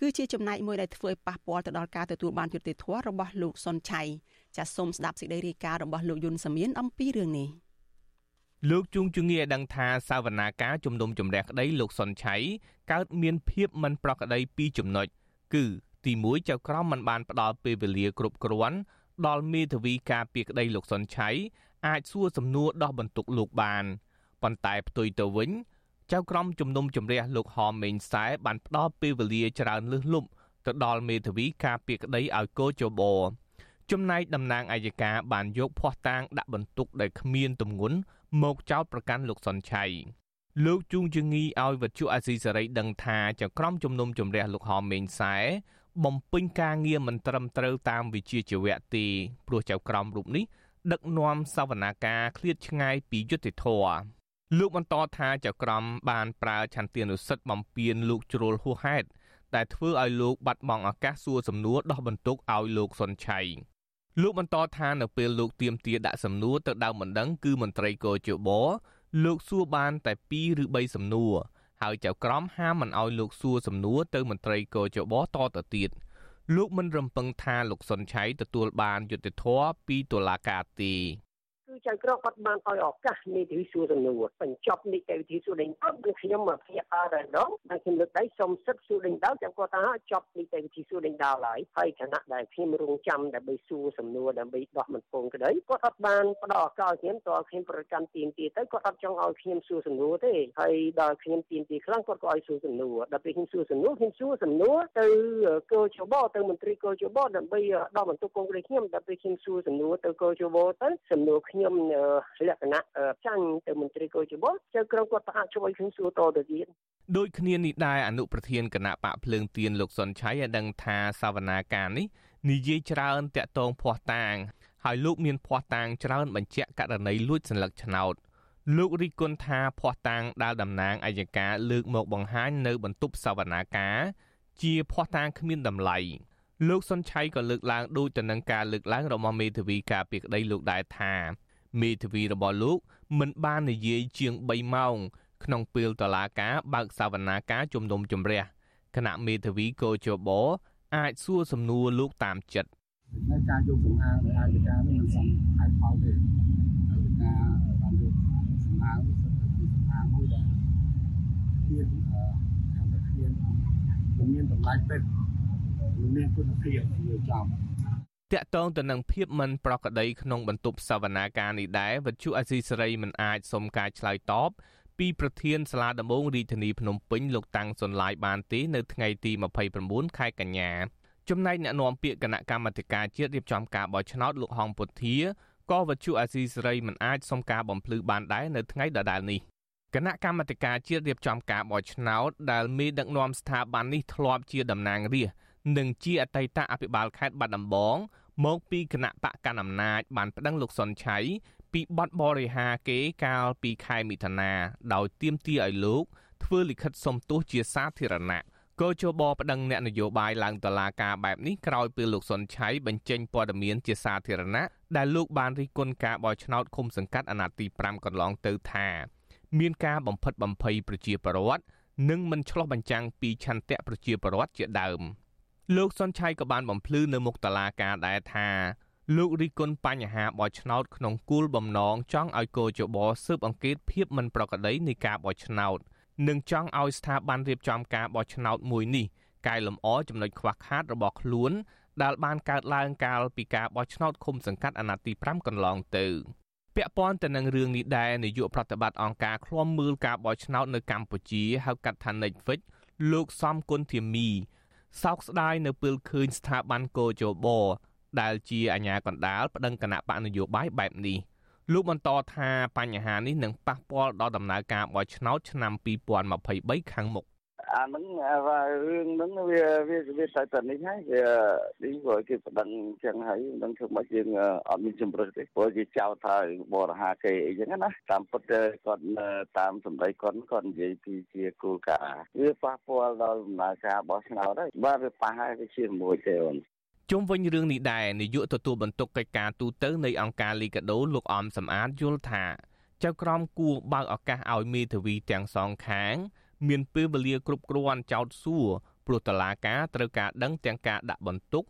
គឺជាចំណែកមួយដែលធ្វើឲ្យប៉ះពាល់ទៅដល់ការទទួលបានយុត្តិធម៌របស់លោកសុនឆៃ ចាសសូមស្ដាប់សេចក្តីរាយការណ៍របស់លោកយុនសាមៀនអំពីរឿងនេះលោកជួងជងាឲ្យដឹងថាសាវនាការជំនុំជម្រះក្តីលោកសុនឆៃកើតមានភាពមិនប្រក្រតីពីរចំណុចគឺទី1ចៅក្រមមិនបានផ្ដល់ពេលវេលាគ្រប់គ្រាន់ដល់មេធាវីការពីក្តីលោកសុនឆៃអាចសួរសំណួរដោះបន្ទុកលោកបានប៉ុន្តែផ្ទុយទៅវិញចៅក្រមជំនុំជម្រះលោកហមមេងសែបានផ្ដល់ពេលវេលាច្រើនលើសលប់ទៅដល់មេធាវីការពីក្តីឲ្យកោចបោ ចំណែកតំណាងអัยការបានយកភ័ស្តុតាងដាក់បន្ទុកដែលគ្មានទម្ងន់មកចោទប្រកាន់លោកសុនឆៃលោកជួងជងីឲ្យវត្ថុអាស៊ីសេរីដឹងថាចៅក្រមជំនុំជម្រះលោកហមមេងសែបំពេញការងារមិនត្រឹមត្រូវតាមវិជាជីវៈទេព្រោះចៅក្រមរូបនេះដឹកនាំសវនាការឃ្លាតឆ្ងាយពីយុត្តិធម៌លោកបន្តថាចៅក្រមបានប្រើឆន្ទានុសិទ្ធិបំពេញលោកជ្រុលហួសហេតុដែលធ្វើឲ្យលោកបាត់បង់ឱកាសសួរសំណួរដោះបន្ទុកឲ្យលោកសុនឆៃ លោកបន្តថានៅពេលលោកទៀមទាដាក់សំណួរទៅដើមបណ្ដឹងគឺមន្ត្រីកោជបលោកសួរបានតែ2ឬ3សំណួរហើយចៅក្រមហាមមិនឲ្យលោកសួរសំណួរទៅមន្ត្រីកោជបតទៅទៀតលោកមិនរំពឹងថាលោកសុនឆៃទទួលបានយុត្តិធម៌ពីតុលាការទេគឺ ចៅក្រមគាត់បានឲ្យឱកាសនីតិវិធីសួរសំណួរបញ្ចប់នីតិវិធីសួរដេញដោលគឺខ្ញុំមកភ្នាក់អរដងហើយខ្ញុំលើកដៃសុំសិទ្ធសួរដេញដោលចាំគាត់ថាចប់នីតិវិធីសួរដេញដោលហើយហើយខណៈដែលខ្ញុំរងចាំដើម្បីសួរសំណួរដើម្បីដោះមិនពងក្តីគាត់អត់បានផ្ដល់ឱកាសខ្ញុំតើខ្ញុំប្រកាន់ទៀនទីទៅគាត់អត់ចង់ឲ្យខ្ញុំសួរសំណួរទេហើយដល់ខ្ញុំទៀនទីខ្លាំងគាត់ក៏ឲ្យសួរសំណួរដល់ពេលខ្ញុំសួរសំណួរខ្ញុំសួរសំណួរទៅកោជបទៅមន្ត្រីកោជបដើម្បីដោះបន្ទុកកងក្តីខ្ញុំដល់ពេលខ្ញុំសួរសំណួរទៅកោជបទៅសំណួរខ្ញុំលក្ខណៈចាញ់ទៅមន្ត្រីកោជបចៅក្រមគាត់ប្រហាក់ជួយខ្ញុំសួរតទៅទៀតដូចគ្នានេះដែរអនុប្រធានគណៈបកភ្លើងទៀនលោកសុនឆៃឲ្យដឹងថាសវនាការនេះនិយាយច្រើនតាក់ទងភ័ស្តុតាង ហើយលោកមានភ័ស្តុតាងច្រើនបញ្ជាក់ករណីលួចសញ្ញាឆ្នោតលោករិះគន់ថាភ័ស្តុតាងដែលតំណាងអัยការលើកមកបង្ហាញនៅបន្ទប់សវនាការជាភ័ស្តុតាងគ្មានតម្លៃលោកសុនឆៃក៏លើកឡើងដូចទៅនឹងការលើកឡើងរបស់មេធាវីការពីក្តីលោកដែរថា មេធាវីរបស់លោកមិនបាននិយាយជាង3ម៉ោង ក្នុងពេលតឡាការបើកសវនាការជំនុំជម្រះគណៈមេធាវីកោជបអាចសួរសំណួរលោកតាមចិត្តនៅការយកសំអាងនៃអាយកានេះមិនសមហេតុផលទេអាយកាបានយកសំអាងពីសំអាងមួយដែលមានអឺថាគ្មានមានតម្លៃពេទ្យមានគុណភាពវាចំ តកតងទៅនឹងភាពមិនប្រក្រតីក្នុងបន្ទប់សវនាការនេះដែរវិទ្យុអេស៊ីសេរីមិនអាចសុំការឆ្លើយតបពីប្រធានសាលាដំបងរាជធានីភ្នំពេញលោកតាំងសុនឡាយបានទេនៅថ្ងៃទី29ខែកញ្ញាចំណែកអ្នកនាំពាក្យគណៈកម្មាធិការជាតិរៀបចំការបោះឆ្នោតលោកហងពុធាក៏វិទ្យុអាស៊ីសេរីមិនអាចសុំការបំភ្លឺបានដែរនៅថ្ងៃដដែលនេះគណៈកម្មាធិការជាតិរៀបចំការបោះឆ្នោតដែលមេដឹកនាំស្ថាប័ននេះធ្លាប់ជាតំណាងរាស្ត្រ និងជាអតីតអភិបាលខេត្តបាត់ដំបងមកពីគណៈបកកណ្ដាលអំណាចបានប្តឹងលោកសុនឆៃពីបទបរិហាគេកាលពីខែមិថុនាដោយទាមទារឲ្យលោកធ្វើលិខិតសុំទោសជាសាធារណៈកោជបប្តឹងអ្នកនយោបាយឡើងតុលាការបែបនេះក្រោយពេលលោកសុនឆៃបញ្ចេញព័ត៌មានជាសាធារណៈដែលលោកបានរិះគន់ការបោះឆ្នោតឃុំសង្កាត់អាណត្តិទី5កន្លងទៅថា មានការបំផិតបំភ័យប្រជាពលរដ្ឋនិងមិនឆ្លោះបញ្ចាំងពីឆន្ទៈប្រជាពលរដ្ឋជាដើម។ លោកសុនឆៃក៏បានបំភ្លឺនៅមុខតឡាការដែរថាលោករិះគន់បញ្ហាបោះឆ្នោតក្នុងគោលបំណងចង់ឲ្យកោជបស៊ើបអង្កេតភាពមិនប្រក្រតីនៃការបោះឆ្នោតនិងចង់ឲ្យស្ថាប័នរៀបចំការបោះឆ្នោតមួយនេះកែលម្អចំណុចខ្វះខាតរបស់ខ្លួនដែលបានកើតឡើងកាលពីការបោះឆ្នោតឃុំសង្កាត់អាណត្តិទី5កន្លងទៅពាក់ព័ន្ធទៅនឹងរឿងនេះដែរនាយកប្រតិបត្តិអង្គការឃ្លាំមើលការបោះឆ្នោតនៅកម្ពុជាហៅកាត់ថា Netflix លោកសំគុណធាមី សោកស្ដាយនៅពេលឃើញស្ថាប័នកោជបដែលជាអាជ្ញាកណ្ដាលប្តឹងគណៈបកនយោបាយបែបនេះលោកបន្តថាបញ្ហានេះនឹងប៉ះពាល់ដល់ដំណើរការបោះឆ្នោតឆ្នាំ2023ខាងមុខ អាហ្នឹងរឿងហ្នឹងវាវាវាតែតែនេះហើយវានេះព្រោះគេប្តឹងអញ្ចឹងហើយមិនធ្វើមកយើងអត់មានជំរឿនទេព្រោះគេចោទថាបរិហាគេអីចឹងណាតាមពិតគាត់តាមសម្ដីគាត់គាត់និយាយពីជាគោលការណ៍វាប៉ះពាល់ដល់ដំណើរការបោះឆ្នោតហើយបាទវាប៉ះហើយវាជាមួយទេអូនជុំវិញរឿងនេះដែរនាយកទទួលបន្ទុកកិច្ចការទូតនៃអង្គការលីកាដូលោកអំសំអាតយល់ថាចៅក្រមគួរបើកឱកាសឲ្យមេធាវីទាំងសងខាង មានពេលវេលាគ្រប់គ្រាន់ចោតសួរព្រោះតឡាការត្រូវការដឹងទាំងការដាក់បន្ទុក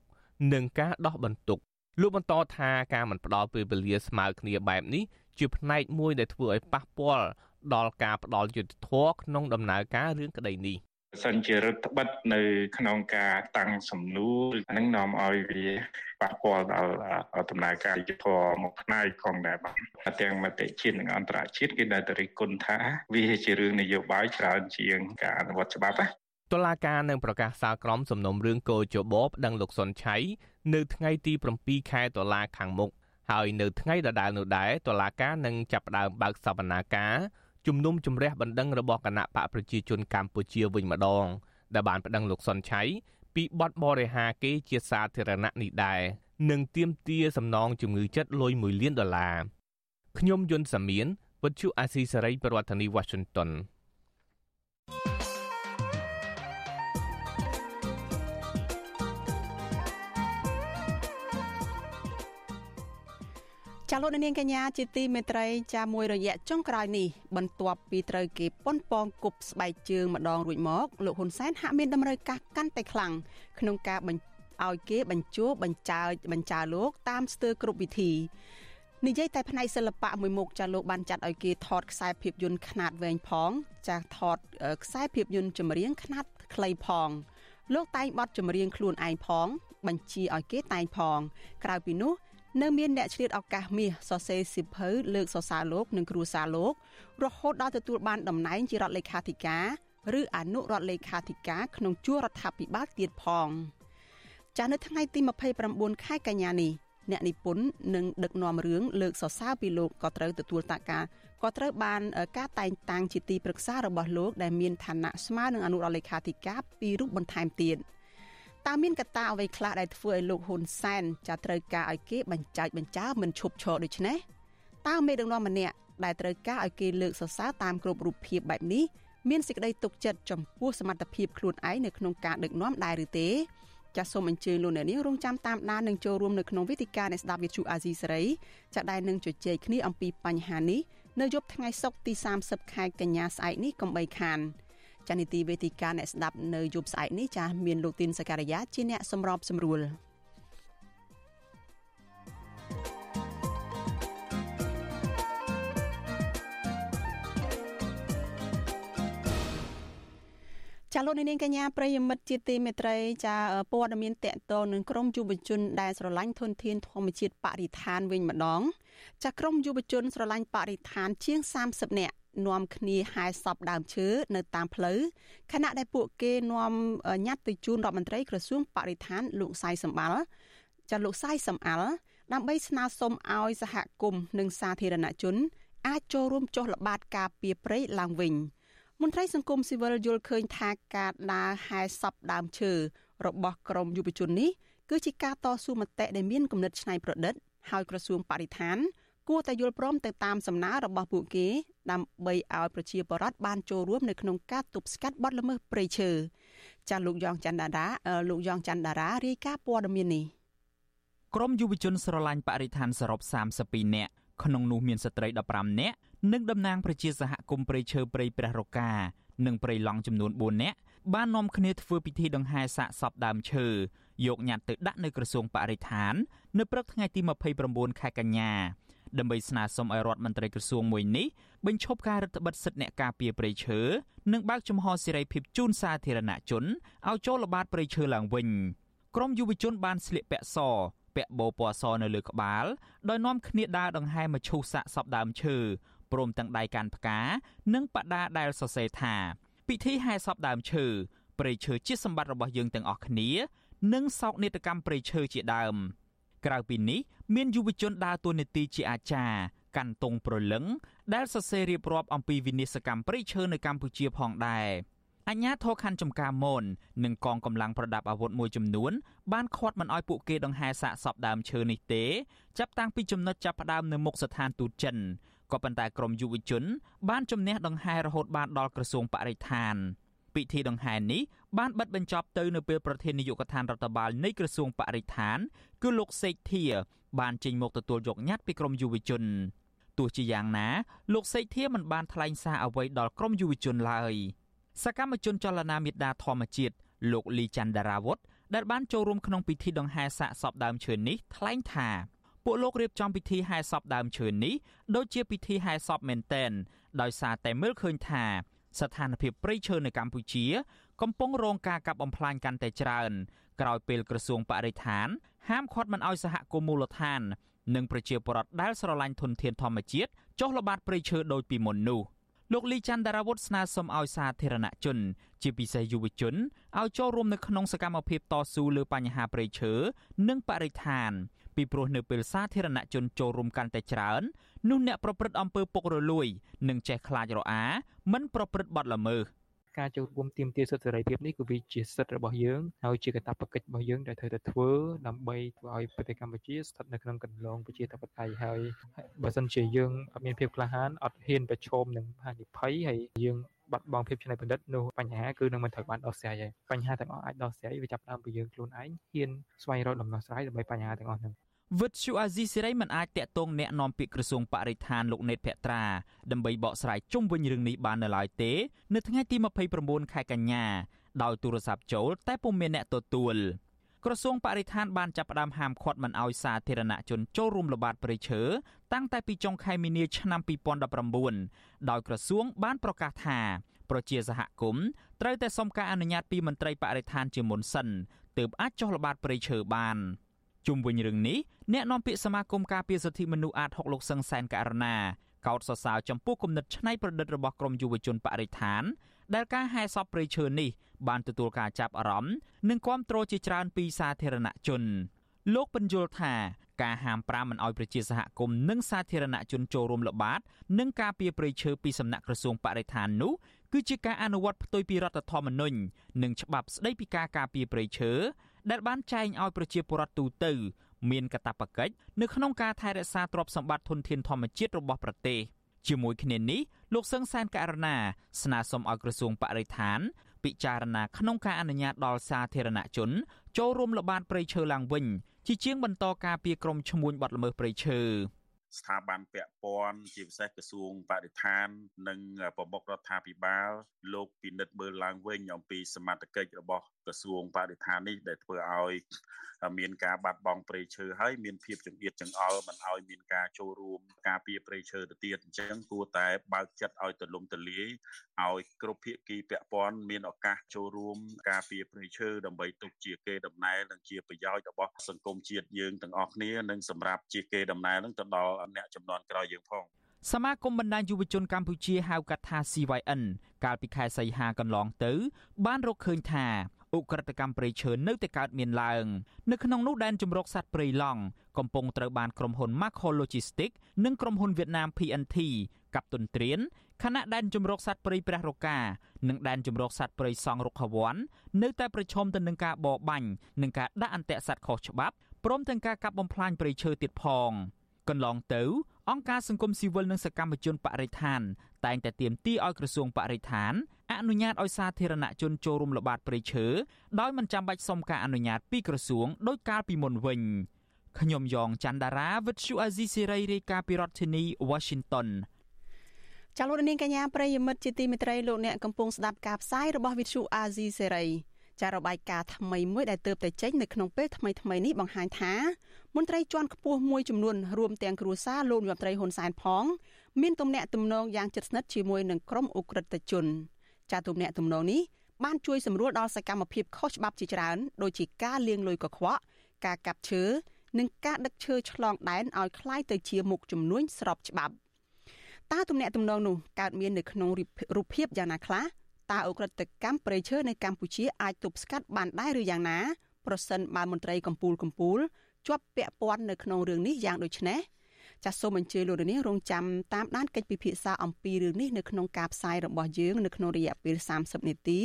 និងការដោះបន្ទុកលោកបន្តថាការមិនផ្ដល់ពេលវេលាស្មើគ្នាបែបនេះជាផ្នែកមួយដែលធ្វើឲ្យប៉ះពាល់ដល់ការផ្ដល់យុត្តិធម៌ក្នុងដំណើរការរឿងក្តីនេះ សិនជារដ្ឋបិទនៅ ក្នុងការតាំងសំណួរអានឹងនាំឲ្យវាប៉ះពាល់ដល់ដំណើរការយុទ្ធធម៌មួយផ្នែកផងដែរបាទទាំងមតិជាតិនិងអន្តរជាតិគេដែលតរិគុណថា វាជារឿងនយោបាយច្រើនជាងការអនុវត្តច្បាប់ណាតុលាការនឹងប្រកាសសាលក្រមសំណុំរឿងកោជបប្តឹងលោកសុនឆៃនៅថ្ងៃទី7ខែតុលាខាងមុខហើយនៅថ្ងៃដដែលនោះដែរតុលាការនឹងចាប់ផ្ដើមបើកសវនាការ ជំនុំជម្រះបណ្ដឹងរបស់គណៈបកប្រជាជនកម្ពុជាវិញម្ដង ដែលបានប្តឹងលោកសុនឆៃពីបទបរិហាគេជាសាធារណៈនេះដែរនិងទាមទារសំណងជំងឺចិត្តលុយ1លានដុល្លារខ្ញុំយុនសាមៀនវិទ្យុអាស៊ីសេរីប្រធានាធិបតី Washington ចាលោកនាងកញ្ញាជាទីមេត្រីចាមួយរយៈចុងក្រោយនេះបន្ទាប់ពីត្រូវគេប៉ុនប៉ងគប់ស្បែកជើងម្ដងរួចមកលោកហ៊ុនសែនហាក់មានតម្រូវការកាន់តែខ្លាំងក្នុងការបញ្ឲ្យគេបញ្ជួបញ្ចើបញ្ចើលោកតាមស្ទើរគ្រប់វិធីនិយាយតែផ្នែកសិល្បៈមួយមុខចាលោកបានចាត់ឲ្យគេថតខ្សែភាពយន្តខ្នាតវែងផង ចាថតខ្សែភាពយន្តចម្រៀងខ្នាតខ្លីផង លោកតែងបទចម្រៀងខ្លួនឯងផង បញ្ជាឲ្យគេតែងផង ក្រៅពីនោះ នៅមានអ្នកឆ្លៀតឱកាសមាសសរសេរសិភៅលើកសរសើរលោកនិងគ្រួសារលោករហូតដល់ទទួលបានតំណែងជារដ្ឋលេខាធិការឬអនុរដ្ឋលេខាធិការក្នុងជួររដ្ឋាភិបាលទៀតផងចាស់នៅថ្ងៃទី29ខែកញ្ញានេះអ្នកនិពន្ធនិងដឹកនាំរឿងលើកសរសើរពីលោកក៏ត្រូវទទួលតាក់ការក៏ត្រូវបានការតែងតាំងជាទីប្រឹក្សារបស់លោកដែលមានឋានៈស្មើនឹងអនុរដ្ឋលេខាធិការពីររូបបន្ថែមទៀត។ តើមានកត្តាអ្វីខ្លះដែលធ្វើឲ្យលោកហ៊ុនសែនចាត្រូវការឲ្យគេបញ្ចាច់បញ្ចើមិនឈប់ឈរដូចនេះតើមេដឹកនាំម្នាក់ដែលត្រូវការឲ្យគេលើកសរសើរតាមគ្រប់រូបភាពបែបនេះមានសេចក្តីទុកចិត្តចំពោះសមត្ថភាពខ្លួនឯងនៅក្នុងការដឹកនាំដែរឬទេចាសសូមអញ្ជើញលោកអ្នកនាងរងចាំតាមដាននិងចូលរួមនៅក្នុងវេទិកានៃស្ដាប់វិទ្យុអាស៊ីសេរីចាដែលនឹងជជែកគ្នាអំពីបញ្ហានេះនៅយប់ថ្ងៃសុក្រទី30ខែកញ្ញាស្អែកនេះកុំបីខាន។ ចានីតិវេទិកាអ្នកស្ដាប់នៅយប់ស្អែកនេះចាមានលោកទីនសកលយាជាអ្នកសម្របសម្រួលចាលោកនាងកញ្ញាប្រិយមិត្តជាទីមេត្រីចាព័ត៌មានតកតនឹងក្រមយុវជនដែលស្រឡាញ់ធនធានធម្មជាតិបរិស្ថានវិញម្ដងចាក្រមយុវជនស្រឡាញ់បរិស្ថានជាង30នាក់ នាំគ្នាហែសពដើមឈើនៅតាមផ្លូវខណៈដែលពួកគេនាំញត្តិទៅជូនរដ្ឋមន្ត្រីក្រសួងបរិស្ថានលោកសៃសម្បាល់ចាលោកសៃសំអាល់ដើម្បីស្នើសុំឲ្យសហគមន៍និងសាធារណជន អាចចូលរួមចុះល្បាតការពារព្រៃឡើងវិញមន្ត្រីសង្គមស៊ីវិលយល់ឃើញថាការដើរហែសពដើមឈើរបស់ក្រមយុវជននេះគឺជាការតស៊ូមតិដែលមានគំនិតច្នៃប្រឌិត ហើយក្រសួងបរិស្ថាន គួរតែយល់ព្រមទៅតាមសំណើរបស់ពួកគេដើម្បីឲ្យប្រជាពលរដ្ឋបានចូលរួមនៅក្នុងការទប់ស្កាត់បទល្មើសព្រៃឈើចាលោកយ៉ងច័ន្ទដារាលោកយ៉ងច័ន្ទដារារាយការណ៍ព័ត៌មាននេះក្រមយុវជនស្រឡាញ់បរិស្ថានសរុប32នាក់ក្នុងនោះមានស្ត្រី15នាក់និងតំណាងប្រជាសហគមន៍ព្រៃឈើព្រៃព្រះរកានិងព្រៃឡង់ចំនួន4នាក់បាននាំគ្នាធ្វើពិធីដង្ហែសាកសពដើមឈើយកញត្តិទៅដាក់នៅក្រសួងបរិស្ថាន នៅព្រឹកថ្ងៃទី29ខែកញ្ញា ដើម្បីស្នើសុំឲ្យរដ្ឋមន្ត្រីក្រសួងមួយនេះបញ្ឈប់ការរដ្ឋបិទសិទ្ធិអ្នកការពារព្រៃឈើនិងបើកចំហសេរីភាពជូនសាធារណជនឲ្យចូលល្បាតព្រៃឈើឡើងវិញក្រមយុវជនបានស្លៀកពាក់សពាក់បូពណ៌សនៅលើក្បាលដោយនាំគ្នាដើរដង្ហែមឈូសសាកសពដើមឈើព្រមទាំងដៃកាន់ផ្កា និងបដាដែលសរសេរថា ពិធីហែសពដើមឈើព្រៃឈើជាសម្បត្តិរបស់យើងទាំងអស់គ្នា និងសោកនាដកម្មព្រៃឈើជាដើមក្រៅពីនេះ មានយុវជនដើរតួនាទីជាអាចារ្យកាន់ទងប្រលឹង ដែលសរសេររៀបរាប់អំពីវិនិស្សកម្មព្រៃឈើនៅកម្ពុជាផងដែរអញ្ញាធរខណ្ឌចំការមននិងកងកម្លាំងប្រដាប់អាវុធមួយចំនួនបានខាត់មិនឲ្យពួកគេដង្ហែសាកសពដើមឈើនេះទេចាប់តាំងពីចំណុចចាប់ផ្ដើមនៅមុខស្ថានទូតចិនក៏ប៉ុន្តែក្រមយុវជន បានជំនះដង្ហែរហូតបានដល់ក្រសួងបរិស្ថាន ពិធីដង្ហែនេះបានបិទបញ្ចប់ទៅនៅពេលប្រធាននាយកដ្ឋានរដ្ឋបាលនៃក្រសួងបរិស្ថាន គឺលោកសេកធាបានចេញមកទទួលយកញត្តិពីក្រមយុវជនទោះជាយ៉ាងណាលោកសេកធាមិនបានថ្លែងសារអ្វីដល់ក្រមយុវជនឡើយសកម្មជនចលនាមេដាធម្មជាតិលោកលីច័ន្ទដារាវុធដែលបានចូលរួមក្នុងពិធីដង្ហែសាកសពដើមឈើនេះថ្លែងថាពួកលោករៀបចំពិធីហែសពដើមឈើនេះដូចជាពិធីហែសពមែនតែនដោយសារតែមើលឃើញថា ស្ថានភាពព្រៃឈើនៅកម្ពុជា កំពុងរងការកាប់បំផ្លាញកាន់តែច្រើន ក្រោយពេលក្រសួងបរិស្ថាន ហាមឃាត់មិនឲ្យសហគមន៍មូលដ្ឋាន និងប្រជាពលរដ្ឋដែលស្រឡាញ់ធនធានធម្មជាតិចុះល្បាតព្រៃឈើដូចពីមុននោះលោកលីច័ន្ទដារាវុធស្នើសុំឲ្យសាធារណជន ជាពិសេសយុវជនឲ្យចូលរួមនៅក្នុងសកម្មភាពតស៊ូលើបញ្ហាព្រៃឈើនិងបរិស្ថាន ពីព្រោះនៅពេលសាធារណជនចូលរួមកាន់តែច្រើននោះអ្នកប្រព្រឹត្តអំពើពុករលួយនឹងចេះខ្លាចរអាមិនប្រព្រឹត្តបទល្មើសការចូលរួមទាមទារសិទ្ធិសេរីភាពនេះគឺវាជាសិទ្ធិរបស់យើងហើយជាកាតព្វកិច្ចរបស់យើងដែលត្រូវតែធ្វើដើម្បីធ្វើឲ្យប្រទេសកម្ពុជាស្ថិតនៅក្នុងកន្លងប្រជាធិបតេយ្យហើយបើសិនជាយើងអត់មានភាពក្លាហានអត់ហ៊ានប្រឈមនឹងហានិភ័យហើយយើងបាត់បង់ភាពច្នៃប្រឌិតនោះបញ្ហាគឺនឹងមិនត្រូវបានដោះស្រាយហើយបញ្ហាទាំងអស់អាចដោះស្រាយវាចាប់ផ្ដើមពីយើងខ្លួនឯងហ៊ានស្វែងរកដំណោះស្រាយដើម្បីបញ្ហាទាំងអស់ហ្នឹង វិទ្យុអាស៊ីសេរីមិនអាចតាក់ទងแนะនាំពាក្យក្រសួងបរិស្ថានលោកណេតភក្ត្រាដើម្បីបកស្រាយជុំវិញរឿងនេះបាននៅឡើយទេ នៅថ្ងៃទី29ខែកញ្ញាដោយទូរស័ព្ទចូល តែពុំមានអ្នកទទួលក្រសួងបរិស្ថានបានចាប់ផ្ដើមហាមឃាត់មិនឲ្យសាធារណជនចូលរួមល្បាតព្រៃឈើតាំងតែពីចុងខែមីនាឆ្នាំ2019ដោយក្រសួងបានប្រកាសថាប្រជាសហគមន៍ត្រូវតែសុំការអនុញ្ញាតពីមន្ត្រីបរិស្ថានជាមុនសិនទើបអាចចុះល្បាតព្រៃឈើបាន ជុំវិញរឿងនេះអ្នកនាំពាក្យសមាគមការពារសិទ្ធិមនុស្សអាត6លោកសឹងសែនករណាកោតសរសើរចំពោះគំនិតច្នៃប្រឌិតរបស់ក្រមយុវជនបរិស្ថាន ដែលការហែសពព្រៃឈើនេះបានទទួលការចាប់អារម្មណ៍និងគាំទ្រជាច្រើនពីសាធារណជន លោកបញ្យល់ថាការហាមប្រាមមិនអោយប្រជាសហគមន៍និងសាធារណជនចូលរួមល្បាតនិងការពារព្រៃឈើពីសំណាក់ក្រសួងបរិស្ថាននោះគឺជាការអនុវត្តផ្ទុយពីរដ្ឋធម្មនុញ្ញនិងច្បាប់ស្តីពីការការពារព្រៃឈើ ដែលបានចែងឲ្យប្រជាពលរដ្ឋទូទៅមានកាតព្វកិច្ចនៅក្នុងការថែរក្សាទ្រព្យសម្បត្តិធនធានធម្មជាតិរបស់ប្រទេសជាមួយគ្នានេះលោកសឹងសានករណាស្នើសុំឲ្យក្រសួងបរិស្ថាន ពិចារណាក្នុងការអនុញ្ញាតដល់សាធារណជន ចូលរួមល្បាតព្រៃឈើឡើងវិញ ជាជាងបន្តការពីក្រមឈ្មួញបាត់ល្មើសព្រៃឈើស្ថាប័នពាក់ព័ន្ធជាពិសេសក្រសួងបរិស្ថាន និងប្រមុខរដ្ឋាភិបាលលោកពិនិត្យមើលឡើងវិញអំពីសមត្ថកិច្ចរបស់ ក្រសួងបរិស្ថាននេះដែលធ្វើឲ្យមានការបាត់បង់ព្រៃឈើហើយមានភាពចង្អៀតចង្អល់មិនឲ្យមានការចូលរួមការពារព្រៃឈើទៅទៀតអញ្ចឹងគួរតែបើកចិត្តឲ្យទូលំទូលាយឲ្យគ្រប់ភាគីពាក់ព័ន្ធមានឱកាសចូលរួមការពារព្រៃឈើដើម្បីទុកជាគេដំណែលនិងជាប្រយោជន៍របស់សង្គមជាតិយើងទាំងអស់គ្នានិងសម្រាប់ជាគេដំណែលនឹងទៅដល់អ្នកចំនួនក្រោយយើងផងសមាគមបណ្ដាញយុវជនកម្ពុជាហៅកាត់ថា CYN កាលពីខែសីហាកន្លងទៅ បានរកឃើញថា ឧក្រិដ្ឋកម្មព្រៃឈើនៅតែកើតមានឡើងនៅក្នុងនោះដែនជំរកសត្វព្រៃឡង់កំពុងត្រូវបានក្រុមហ៊ុន Macro Logistics និងក្រុមហ៊ុនវៀតណាម PNT កាប់ទុនត្រៀនខណៈដែនជំរកសត្វព្រៃព្រះរកានិងដែនជំរកសត្វព្រៃសង់រុក្ខវ័ននៅតែប្រឈមទៅនឹងការបរបាញ់និងការដាក់អន្ទាក់សត្វខុសច្បាប់ព្រមទាំងការកាប់បំផ្លាញព្រៃឈើទៀតផងកន្លងទៅ អង្គការសង្គមស៊ីវិលនិងសកម្មជនបរិស្ថាន តែងតែទាមទារឲ្យក្រសួងបរិស្ថានអនុញ្ញាតឲ្យសាធារណជនចូលរួមល្បាតព្រៃឈើដោយមិនចាំបាច់សុំការអនុញ្ញាតពីក្រសួងដោយកាលពីមុនវិញខ្ញុំយ៉ងច័ន្ទដារាវិទ្យុអាស៊ីសេរីរាយការណ៍ពីរដ្ឋធានី Washington ចាលោកនាងកញ្ញាប្រិយមិត្តជាទីមេត្រីលោកអ្នកកំពុងស្ដាប់ការផ្សាយរបស់វិទ្យុអាស៊ីសេរី ចាររបាយការណ៍ថ្មីមួយដែលទើបតែចេញនៅក្នុងពេលថ្មីថ្មីនេះបង្ហាញថាមន្ត្រីជាន់ខ្ពស់មួយចំនួនរួមទាំងគ្រួសារលោកនាយរដ្ឋមន្ត្រីហ៊ុនសែនផងមានទំនាក់ទំនងយ៉ាងជិតស្និទ្ធជាមួយនឹងក្រុមអ ுக ្រិតជនចាទំនាក់ទំនងនេះបានជួយសម្រួលដល់សកម្មភាពខុសច្បាប់ជាច្រើនដូចជាការលាងលុយកខ្វក់ការកាប់ឈើនិងការដឹកឈើឆ្លងដែនឲ្យคล้ายទៅជាមុខចំនួនស្របច្បាប់តើទំនាក់ទំនងនោះកើតមាននៅក្នុងរូបភាពយ៉ាងណាខ្លះ តើអ ுக ្រិតកម្មប្រៃឈើនៅកម្ពុជាអាចទប់ស្កាត់បានដែរឬយ៉ាងណាប្រសិនបើមន្ត្រីកម្ពុជាកម្ពុជាជាប់ពាក់ព័ន្ធនៅក្នុងរឿងនេះយ៉ាងដូចនេះចាសសូមអញ្ជើញលោករនាងរងចាំតាមដានកិច្ចពិភាក្សាអំពីរឿងនេះនៅក្នុងការផ្សាយរបស់យើងនៅក្នុងរយៈពេល30នាទី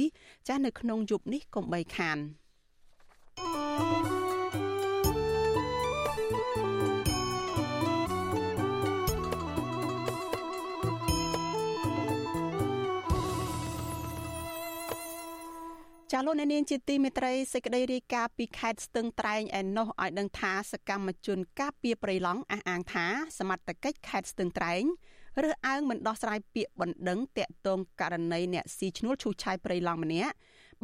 ចាសនៅក្នុងយប់នេះកុំបីខាន thank you ចាលោកអ្នកនាងជាទីមេត្រីសេចក្តីរាយការណ៍ពីខេត្តស្ទឹងត្រែងឯណោះឲ្យដឹងថាសកម្មជនការពីប្រៃឡង់អះអាងថាសមត្ថកិច្ចខេត្តស្ទឹងត្រែងរើសអើងមិនដោះស្រាយពាក្យបណ្ដឹងតាក់ទងករណីអ្នកស៊ីឈ្នួលឈូសឆាយប្រៃឡង់ម្នាក់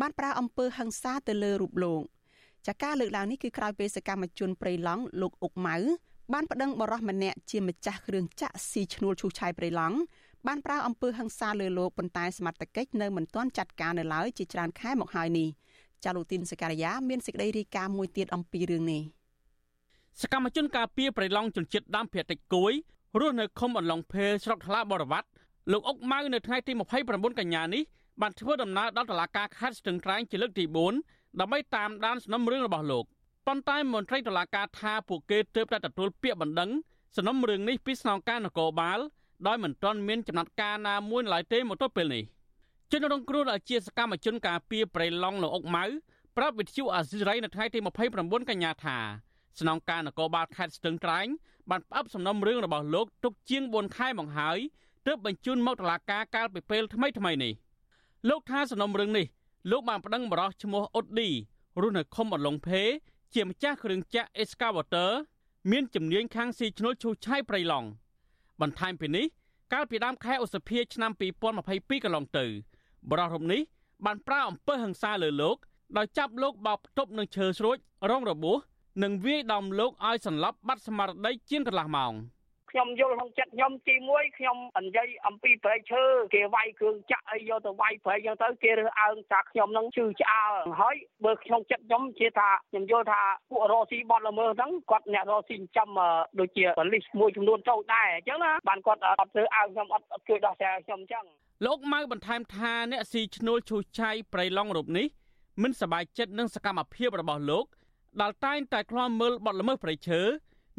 បានប្រើអំពើហិង្សាទៅលើរូបលោកចាការលើកឡើងនេះគឺក្រោយពេលសកម្មជនប្រៃឡង់លោកអុកម៉ៅបានប្តឹងបរិះម្នាក់ជាម្ចាស់គ្រឿងចាក់ស៊ីឈ្នួលឈូសឆាយប្រៃឡង់ បានប្រើអំពើហិង្សាលើលោកប៉ុន្តែសមត្ថកិច្ចនៅមិនទាន់ចាត់ការនៅឡើយជាច្រើនខែមកហើយនេះចាលូទីនសការីយ៉ាមានសេចក្តីរាយការណ៍មួយទៀតអំពីរឿងនេះសកម្មជនការពីប្រៃឡង់ជនជាតិដើមភាគតិចគួយរស់នៅឃុំអន្លង់ភេស្រុកថ្លាបរវត្តលោកអុកម៉ៅនៅថ្ងៃទី29កញ្ញានេះបានធ្វើដំណើរដល់តុលាការខេត្តស្ទឹងត្រែងជាលើកទី4ដើម្បីតាមដានសំណុំរឿងរបស់លោកប៉ុន្តែមន្ត្រីតុលាការថាពួកគេទើបតែទទួលពាក្យបណ្ដឹងសំណុំរឿងនេះពីស្នងការនគរបាល ដោយមិនទាន់មានចំណាត់ការណាមួយឡើយទេមកទល់ពេលនេះជនរងគ្រោះដែលជាសកម្មជនការពីប្រៃឡង់លោកអុកម៉ៅប្រាប់វិទ្យុអាស៊ីរ៉ៃនៅថ្ងៃទី29កញ្ញាថាស្នងការនគរបាលខេត្តស្ទឹងត្រែងបានផ្អាប់សំណុំរឿងរបស់លោកទុកជាង4ខែមកហើយទើបបញ្ជូនមកតុលាការកាលពីពេលថ្មីថ្មីនេះលោកថាសំណុំរឿងនេះលោកបានប្តឹងបរិសឈ្មោះអ៊ុតឌីរស់នៅឃុំអន្លង់ភេជាម្ចាស់គ្រឿងចាក់ Excavator មានជំនាញខាងស៊ីឈ្នួលឈូសឆាយប្រៃឡង់ បន្ថែមពីនេះកាលពីដើមខែឧសភាឆ្នាំ2022កន្លងទៅបរិះរូបនេះបានប្រើអំពើហិង្សាលើលោកដោយចាប់លោកបោកផ្ទប់នឹងឈើស្រួចរងរបួសនិងវាយដំលោកឲ្យសន្លប់បាត់ស្មារតីជាងកន្លះម៉ោង ខ្ញុំយល់ក្នុងចិត្តខ្ញុំទី1ខ្ញុំនិយាយអំពីប្រៃឈើគេវាយគ្រឿងចាក់អីយកទៅវាយប្រៃចឹងទៅគេរើសអើងថាខ្ញុំនឹងជឿឆ្អើហើយបើក្នុងចិត្តខ្ញុំជាថាខ្ញុំយល់ថាពួករស់ស៊ីបត់ល្មើសហ្នឹងគាត់អ្នករស់ស៊ីចាំដូចជាបលិសមួយចំនួនចូលដែរអញ្ចឹងណាបានគាត់អត់ធ្វើអើងខ្ញុំអត់ជួយដោះស្រាយខ្ញុំអញ្ចឹងលោកម៉ៅបន្ថែមថាអ្នកស៊ីឈ្នួលឈូសឆាយប្រៃឡង់រូបនេះមិនសប្បាយចិត្តនឹងសកម្មភាពរបស់លោកដែលតែងតែខ្លាំមើលបទល្មើសព្រៃឈើ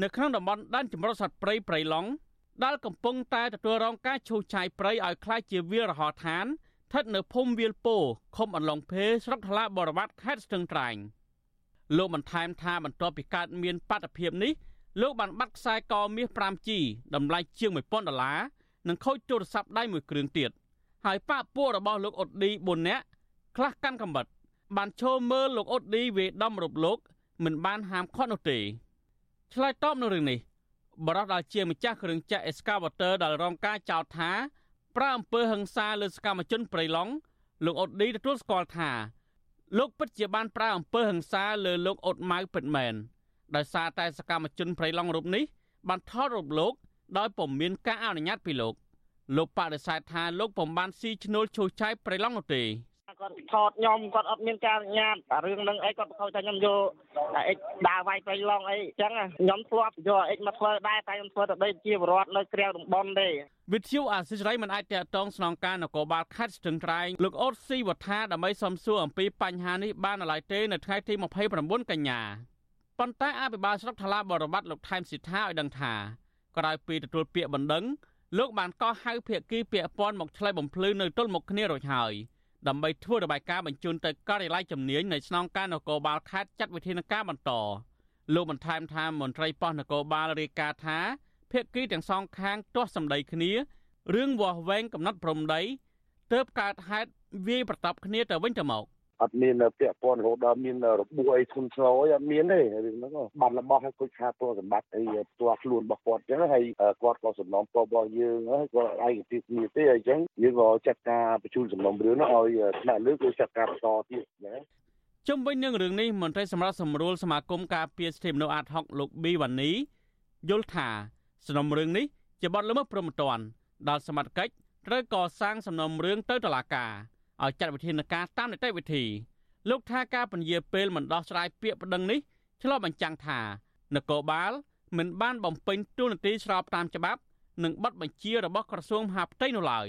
នៅក្នុងតំបន់ដែនជម្រកសត្វព្រៃព្រៃឡង់ដែលកំពុងតែទទួលរងការឈូសឆាយព្រៃឲ្យคล้ายជាវាលរហឋានស្ថិតនៅភូមិវាលពោឃុំអន្លង់ភេស្រុកថ្លាបរវត្តខេត្តស្ទឹងត្រែងលោកបន្ថែមថាបន្ទាប់ពីកើតមានបាតុភិបនេះលោកបានបាត់ខ្សែកមាស 5G តម្លៃជាង1000ដុល្លារនិងខូចទូរស័ព្ទដៃមួយគ្រឿងទៀតហើយប៉ាក់ពួករបស់លោកអ៊ុតឌី4នាក់ខ្លះកាន់កំបិតបានឈោមើលលោកអ៊ុតឌីវេដំរូបលោក មិនបានហាមឃាត់នោះទេ ឆ្លើយតបនឹងរឿងនេះបរិះដែលជាម្ចាស់គ្រឿងចក្រ excavator ដែលរងការចោទថាប្រើអំពើហិង្សាលើសកម្មជនប្រៃឡង់លោកអ៊ុតឌីទទួលស្គាល់ថាលោកពិតជាបានប្រើអំពើហិង្សាលើលោកអ៊ុតម៉ៅពិតមែនដោយសារតែសកម្មជនប្រៃឡង់រូបនេះបានថតរូបលោកដោយពុំមានការអនុញ្ញាតពីលោកលោកបដិសេធថាលោកពុំបានស៊ីឈ្នួលឈូសឆាយប្រៃឡង់នោះទេ គាត់ថតខ្ញុំគាត់អត់មានការអនុញ្ញាតរឿងនឹងអីគាត់ខូចថាខ្ញុំយកអិចដើរវាយប្រៃឡងអីចឹងខ្ញុំធ្លាប់យកអិចមកធ្វើដែរតែខ្ញុំធ្វើទៅដូចជាបរដ្ឋនៅក្រៅតំបន់ទេវិទ្យុអាស៊ីសេរីមិនអាចតតងស្នងការនគរបាលខេត្តស្ទឹងត្រែងលោកអូតស៊ីវត្ថាដើម្បីសំសួរអំពីបញ្ហានេះបាននៅឡើយទេនៅថ្ងៃទី29កញ្ញាប៉ុន្តែអភិបាលស្រុកថ្លាបរបាត់លោកថែមសិដ្ឋាឲ្យដឹងថាក្រោយពីទទួលពាក្យបណ្ដឹងលោកបានកោះហៅភាគីពាក់ព័ន្ធមកឆ្លើយបំភ្លឺនៅទល់មុខគ្នារួចហើយ ដើម្បីធ្វើរបាយការណ៍បញ្ជូនទៅការិយាល័យជំនាញនៃស្នងការនគរបាលខេត្តចាត់វិធានការបន្តលោកបន្ថែមថាមន្ត្រីប៉ុស្តិ៍នគរបាលរាយការណ៍ថាភាគីទាំងសងខាងទាស់សម្ដីគ្នារឿងវាស់វែងកំណត់ព្រំដីទើបកើតហេតុវាយប្រតបគ្នាទៅវិញទៅមក អត់មានពាក់ព័ន្ធរហូតដល់មានរបួសអីធ្ងន់ធ្ងរអីអត់មានទេរឿងហ្នឹងបាត់របស់ឲ្យគុជខាតពលសម្បត្តិអីផ្ទាល់ខ្លួនរបស់គាត់អញ្ចឹងហើយគាត់ក៏សំណងពរបស់យើងហើយគាត់ឯកទេសគ្នាទេអញ្ចឹងយើងក៏ចាត់ការបញ្ជូនសំណុំរឿងនោះឲ្យថ្នាក់លើគឺចាត់ការបន្តទៀតណាជុំវិញនឹងរឿងនេះមន្ត្រីសម្រាប់សម្រួលសមាគមការពារសិទ្ធិមនុស្សអាត60លោកប៊ីវ៉ានីយល់ថាសំណុំរឿងនេះជាបទល្មើសព្រហ្មទណ្ឌដល់សមត្ថកិច្ចត្រូវកសាងសំណុំរឿងទៅតុលាការ ឲ្យចាត់វិធានការតាមនីតិវិធីលោកថាការពន្យាពេលមិនដោះស្រាយពាក្យប្តឹងនេះឆ្លុះបញ្ចាំងថានគរបាលមិនបានបំពេញតួនាទីស្របតាមច្បាប់និងប័ណ្ណបញ្ជារបស់ក្រសួងមហាផ្ទៃនោះឡើយ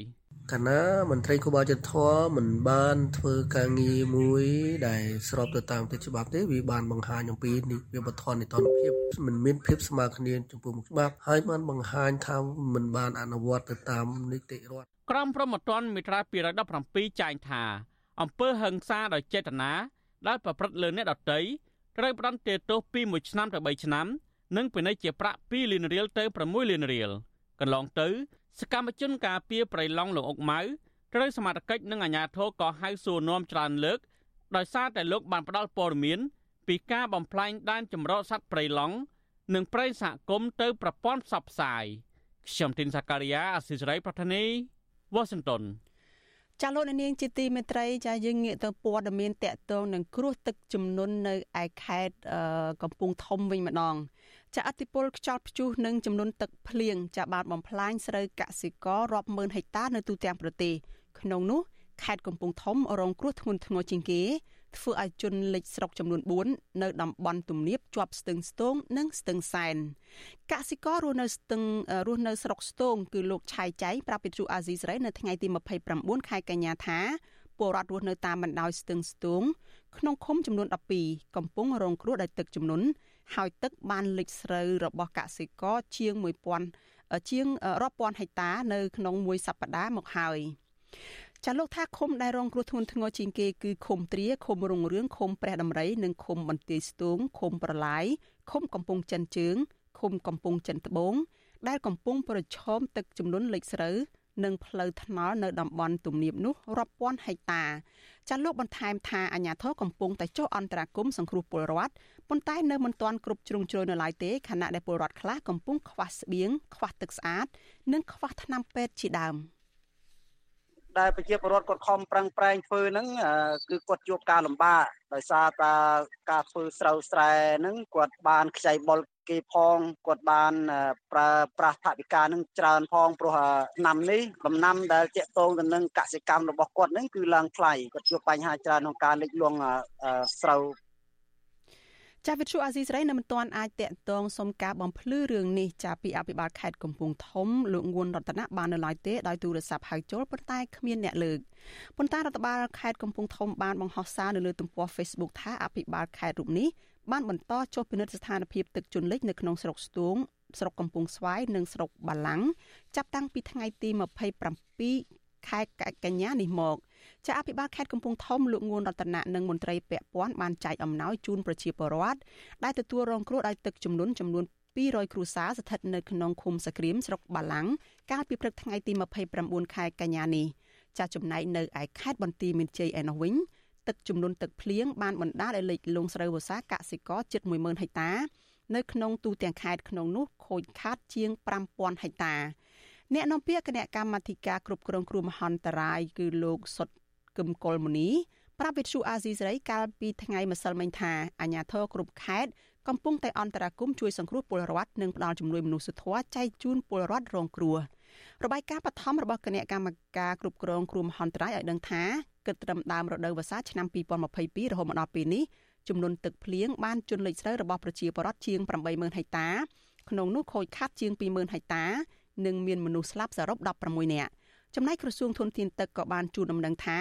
កាលណាមន្ត្រីគូបាលចន្ទធរមិនបានធ្វើការងារមួយដែលស្របទៅតាមទៅច្បាប់ទេវាបានបង្ហាញអំពីនេះវាបធននីតិភាពមិនមានភាពស្មើគ្នាចំពោះមុខច្បាប់ហើយបានបង្ហាញថាមិនបានអនុវត្តទៅតាមនីតិរដ្ឋ ក្រមព្រហ្មទណ្ឌមាត្រា217ចែងថាអំពើហិង្សាដោយចេតនាដែលប្រព្រឹត្តលើអ្នកដទៃត្រូវផ្តន្ទាទោសពី1ឆ្នាំទៅ3ឆ្នាំ និងពិន័យជាប្រាក់2លានរៀលទៅ6លានរៀលកន្លងទៅ សកម្មជនការពីប្រៃឡង់លោកអុកម៉ៅត្រូវសមាជិកនិងអាជ្ញាធរក៏ហៅសួរនាំច្រើនលើកដោយសារតែលោកបានផ្ដល់ព័ត៌មានពីការបំផ្លាញដែនចម្រោតសត្វប្រៃឡង់និងប្រៃសហគមន៍ទៅប្រព័ន្ធផ្សព្វផ្សាយខ្ញុំទីនសាការីយ៉ាអសិរ័យប្រធានី វ៉ាស៊ីនតោនចាលោកនាងជាទីមេត្រីចាយើងងាកទៅព័ត៌មានតកតងនឹងគ្រោះទឹកជំនន់នៅឯខេត្តកំពង់ធំវិញម្ដងចាអតិពលខ្យល់ព្យុះនិងចំនួនទឹកភ្លៀងចាបានបំផ្លាញស្រូវកសិកររាប់ម៉ឺនហិកតានៅទូទាំងប្រទេសក្នុងនោះខេត្តកំពង់ធំរងគ្រោះធ្ងន់ធ្ងរជាងគេ ធ្វើឲ្យជនលិចស្រុកចំនួន4នៅតំបន់ទំនាបជាប់ស្ទឹងស្ទងនិងស្ទឹងសែនកសិកររស់នៅស្ទឹងរស់នៅស្រុកស្ទងគឺលោកឆៃចៃប្រាប់វិទ្យុអាស៊ីសេរីនៅថ្ងៃទី29ខែកញ្ញាថាពលរដ្ឋរស់នៅតាមបណ្ដោយស្ទឹងស្ទងក្នុងឃុំចំនួន12កំពុងរងគ្រោះដោយទឹកជំនន់ហើយទឹកបានលិចស្រូវរបស់កសិករជាង1000ជាងរាប់ពាន់ហិកតានៅក្នុងមួយសប្តាហ៍មកហើយ ចាលោកថាឃុំដែលរងគ្រោះធ្ងន់ធ្ងរជាងគេគឺឃុំត្រាឃុំរុងរឿងឃុំព្រះដំរីនិងឃុំបន្ទាយស្ទូងឃុំប្រឡាយឃុំកំពង់ចិនជើងឃុំកំពង់ចិនត្បូង ដែលកំពុងប្រឈមទឹកចំនួនលិចស្រូវនិងផ្លូវថ្នល់នៅតំបន់ទំនាបនោះរាប់ពាន់ហិកតាចាលោកបន្ថែមថាអាជ្ញាធរកំពុងតែចុះអន្តរាគមន៍សង្គ្រោះពលរដ្ឋប៉ុន្តែនៅមិនទាន់គ្រប់ជ្រុងជ្រោយនៅឡើយទេខណៈដែលពលរដ្ឋខ្លះកំពុងខ្វះស្បៀងខ្វះទឹកស្អាត និងខ្វះថ្នាំពេទ្យជាដើម ដែលប្រជាពលរដ្ឋគាត់ខំប្រឹងប្រែងធ្វើហ្នឹងគឺគាត់ជួបការលំបាកដោយសារតាការធ្វើស្រូវស្រែហ្នឹងគាត់បានខ្ចីបុលគេផងគាត់បានប្រើប្រាស់ថវិកានឹងច្រើនផងព្រោះឆ្នាំនេះដំណាំដែលតាក់ទងទៅនឹងកសិកម្មរបស់គាត់នឹងគឺឡើងថ្លៃគាត់ជួបបញ្ហាច្រើនក្នុងការលិចលង់ស្រូវ ចាវិទ្យុអាស៊ីសេរីនៅមិនទាន់អាចតាក់ទងសុំការបំភ្លឺរឿងនេះចាពីអភិបាលខេត្តកំពង់ធំលោកងួនរតនៈបាននៅឡើយទេដោយទូរស័ព្ទហៅចូលប៉ុន្តែគ្មានអ្នកលើកប៉ុន្តែរដ្ឋបាលខេត្តកំពង់ធំបានបង្ហោះសារនៅលើទំព័រ Facebook ថាអភិបាលខេត្តរូបនេះបានបន្តចុះពិនិត្យស្ថានភាពទឹកជន់លិចនៅក្នុងស្រុកស្ទួងស្រុកកំពង់ស្វាយនិងស្រុកបាឡាំងចាប់តាំងពីថ្ងៃទី27ខែកញ្ញានេះមក ចាអភិបាលខេត្តកំពង់ធំលោកងួនរតនៈនិងមន្ត្រីពាក់ព័ន្ធបានចែកអំណោយជូនប្រជាពលរដ្ឋដែលទទួលរងគ្រោះដោយទឹកជំនន់ចំនួន200គ្រួសារស្ថិតនៅក្នុងឃុំសក្រៀមស្រុកបាឡាំងកាលពីព្រឹកថ្ងៃទី29ខែកញ្ញានេះចាចំណែកនៅឯខេត្តបន្ទាយមានជ័យឯណោះវិញទឹកជំនន់ទឹកភ្លៀងបានបណ្ដាលឲ្យលិចលង់ស្រូវវស្សាកសិករជិត10000ហិកតា នៅក្នុងទូទាំងខេត្តក្នុងនោះខូចខាតជាង5000ហិកតាអ្នកនាំពាក្យគណៈកម្មាធិការគ្រប់គ្រងគ្រោះមហន្តរាយគឺលោកសុត គឹមកុលមុនីប្រាប់វិទ្យុអាស៊ីសេរីកាលពីថ្ងៃម្សិលមិញថាអាជ្ញាធរគ្រប់ខេត្តកំពុងតែអន្តរាគមន៍ជួយសង្គ្រោះពលរដ្ឋនិងផ្តល់ជំនួយមនុស្សធម៌ចែកជូនពលរដ្ឋរងគ្រោះរបាយការណ៍បឋមរបស់គណៈកម្មការគ្រប់គ្រងគ្រោះមហន្តរាយឲ្យដឹងថាគិតត្រឹមដើមរដូវវស្សាឆ្នាំ2022រហូតមកដល់ពេលនេះចំនួនទឹកភ្លៀងបានជន់លិចស្រូវរបស់ប្រជាពលរដ្ឋជាង80000ហិកតាក្នុងនោះខូចខាតជាង20000ហិកតានិងមានមនុស្សស្លាប់សរុប16នាក់ ចំណែកក្រសួងធនធានទឹកក៏បានជូនដំណឹងថា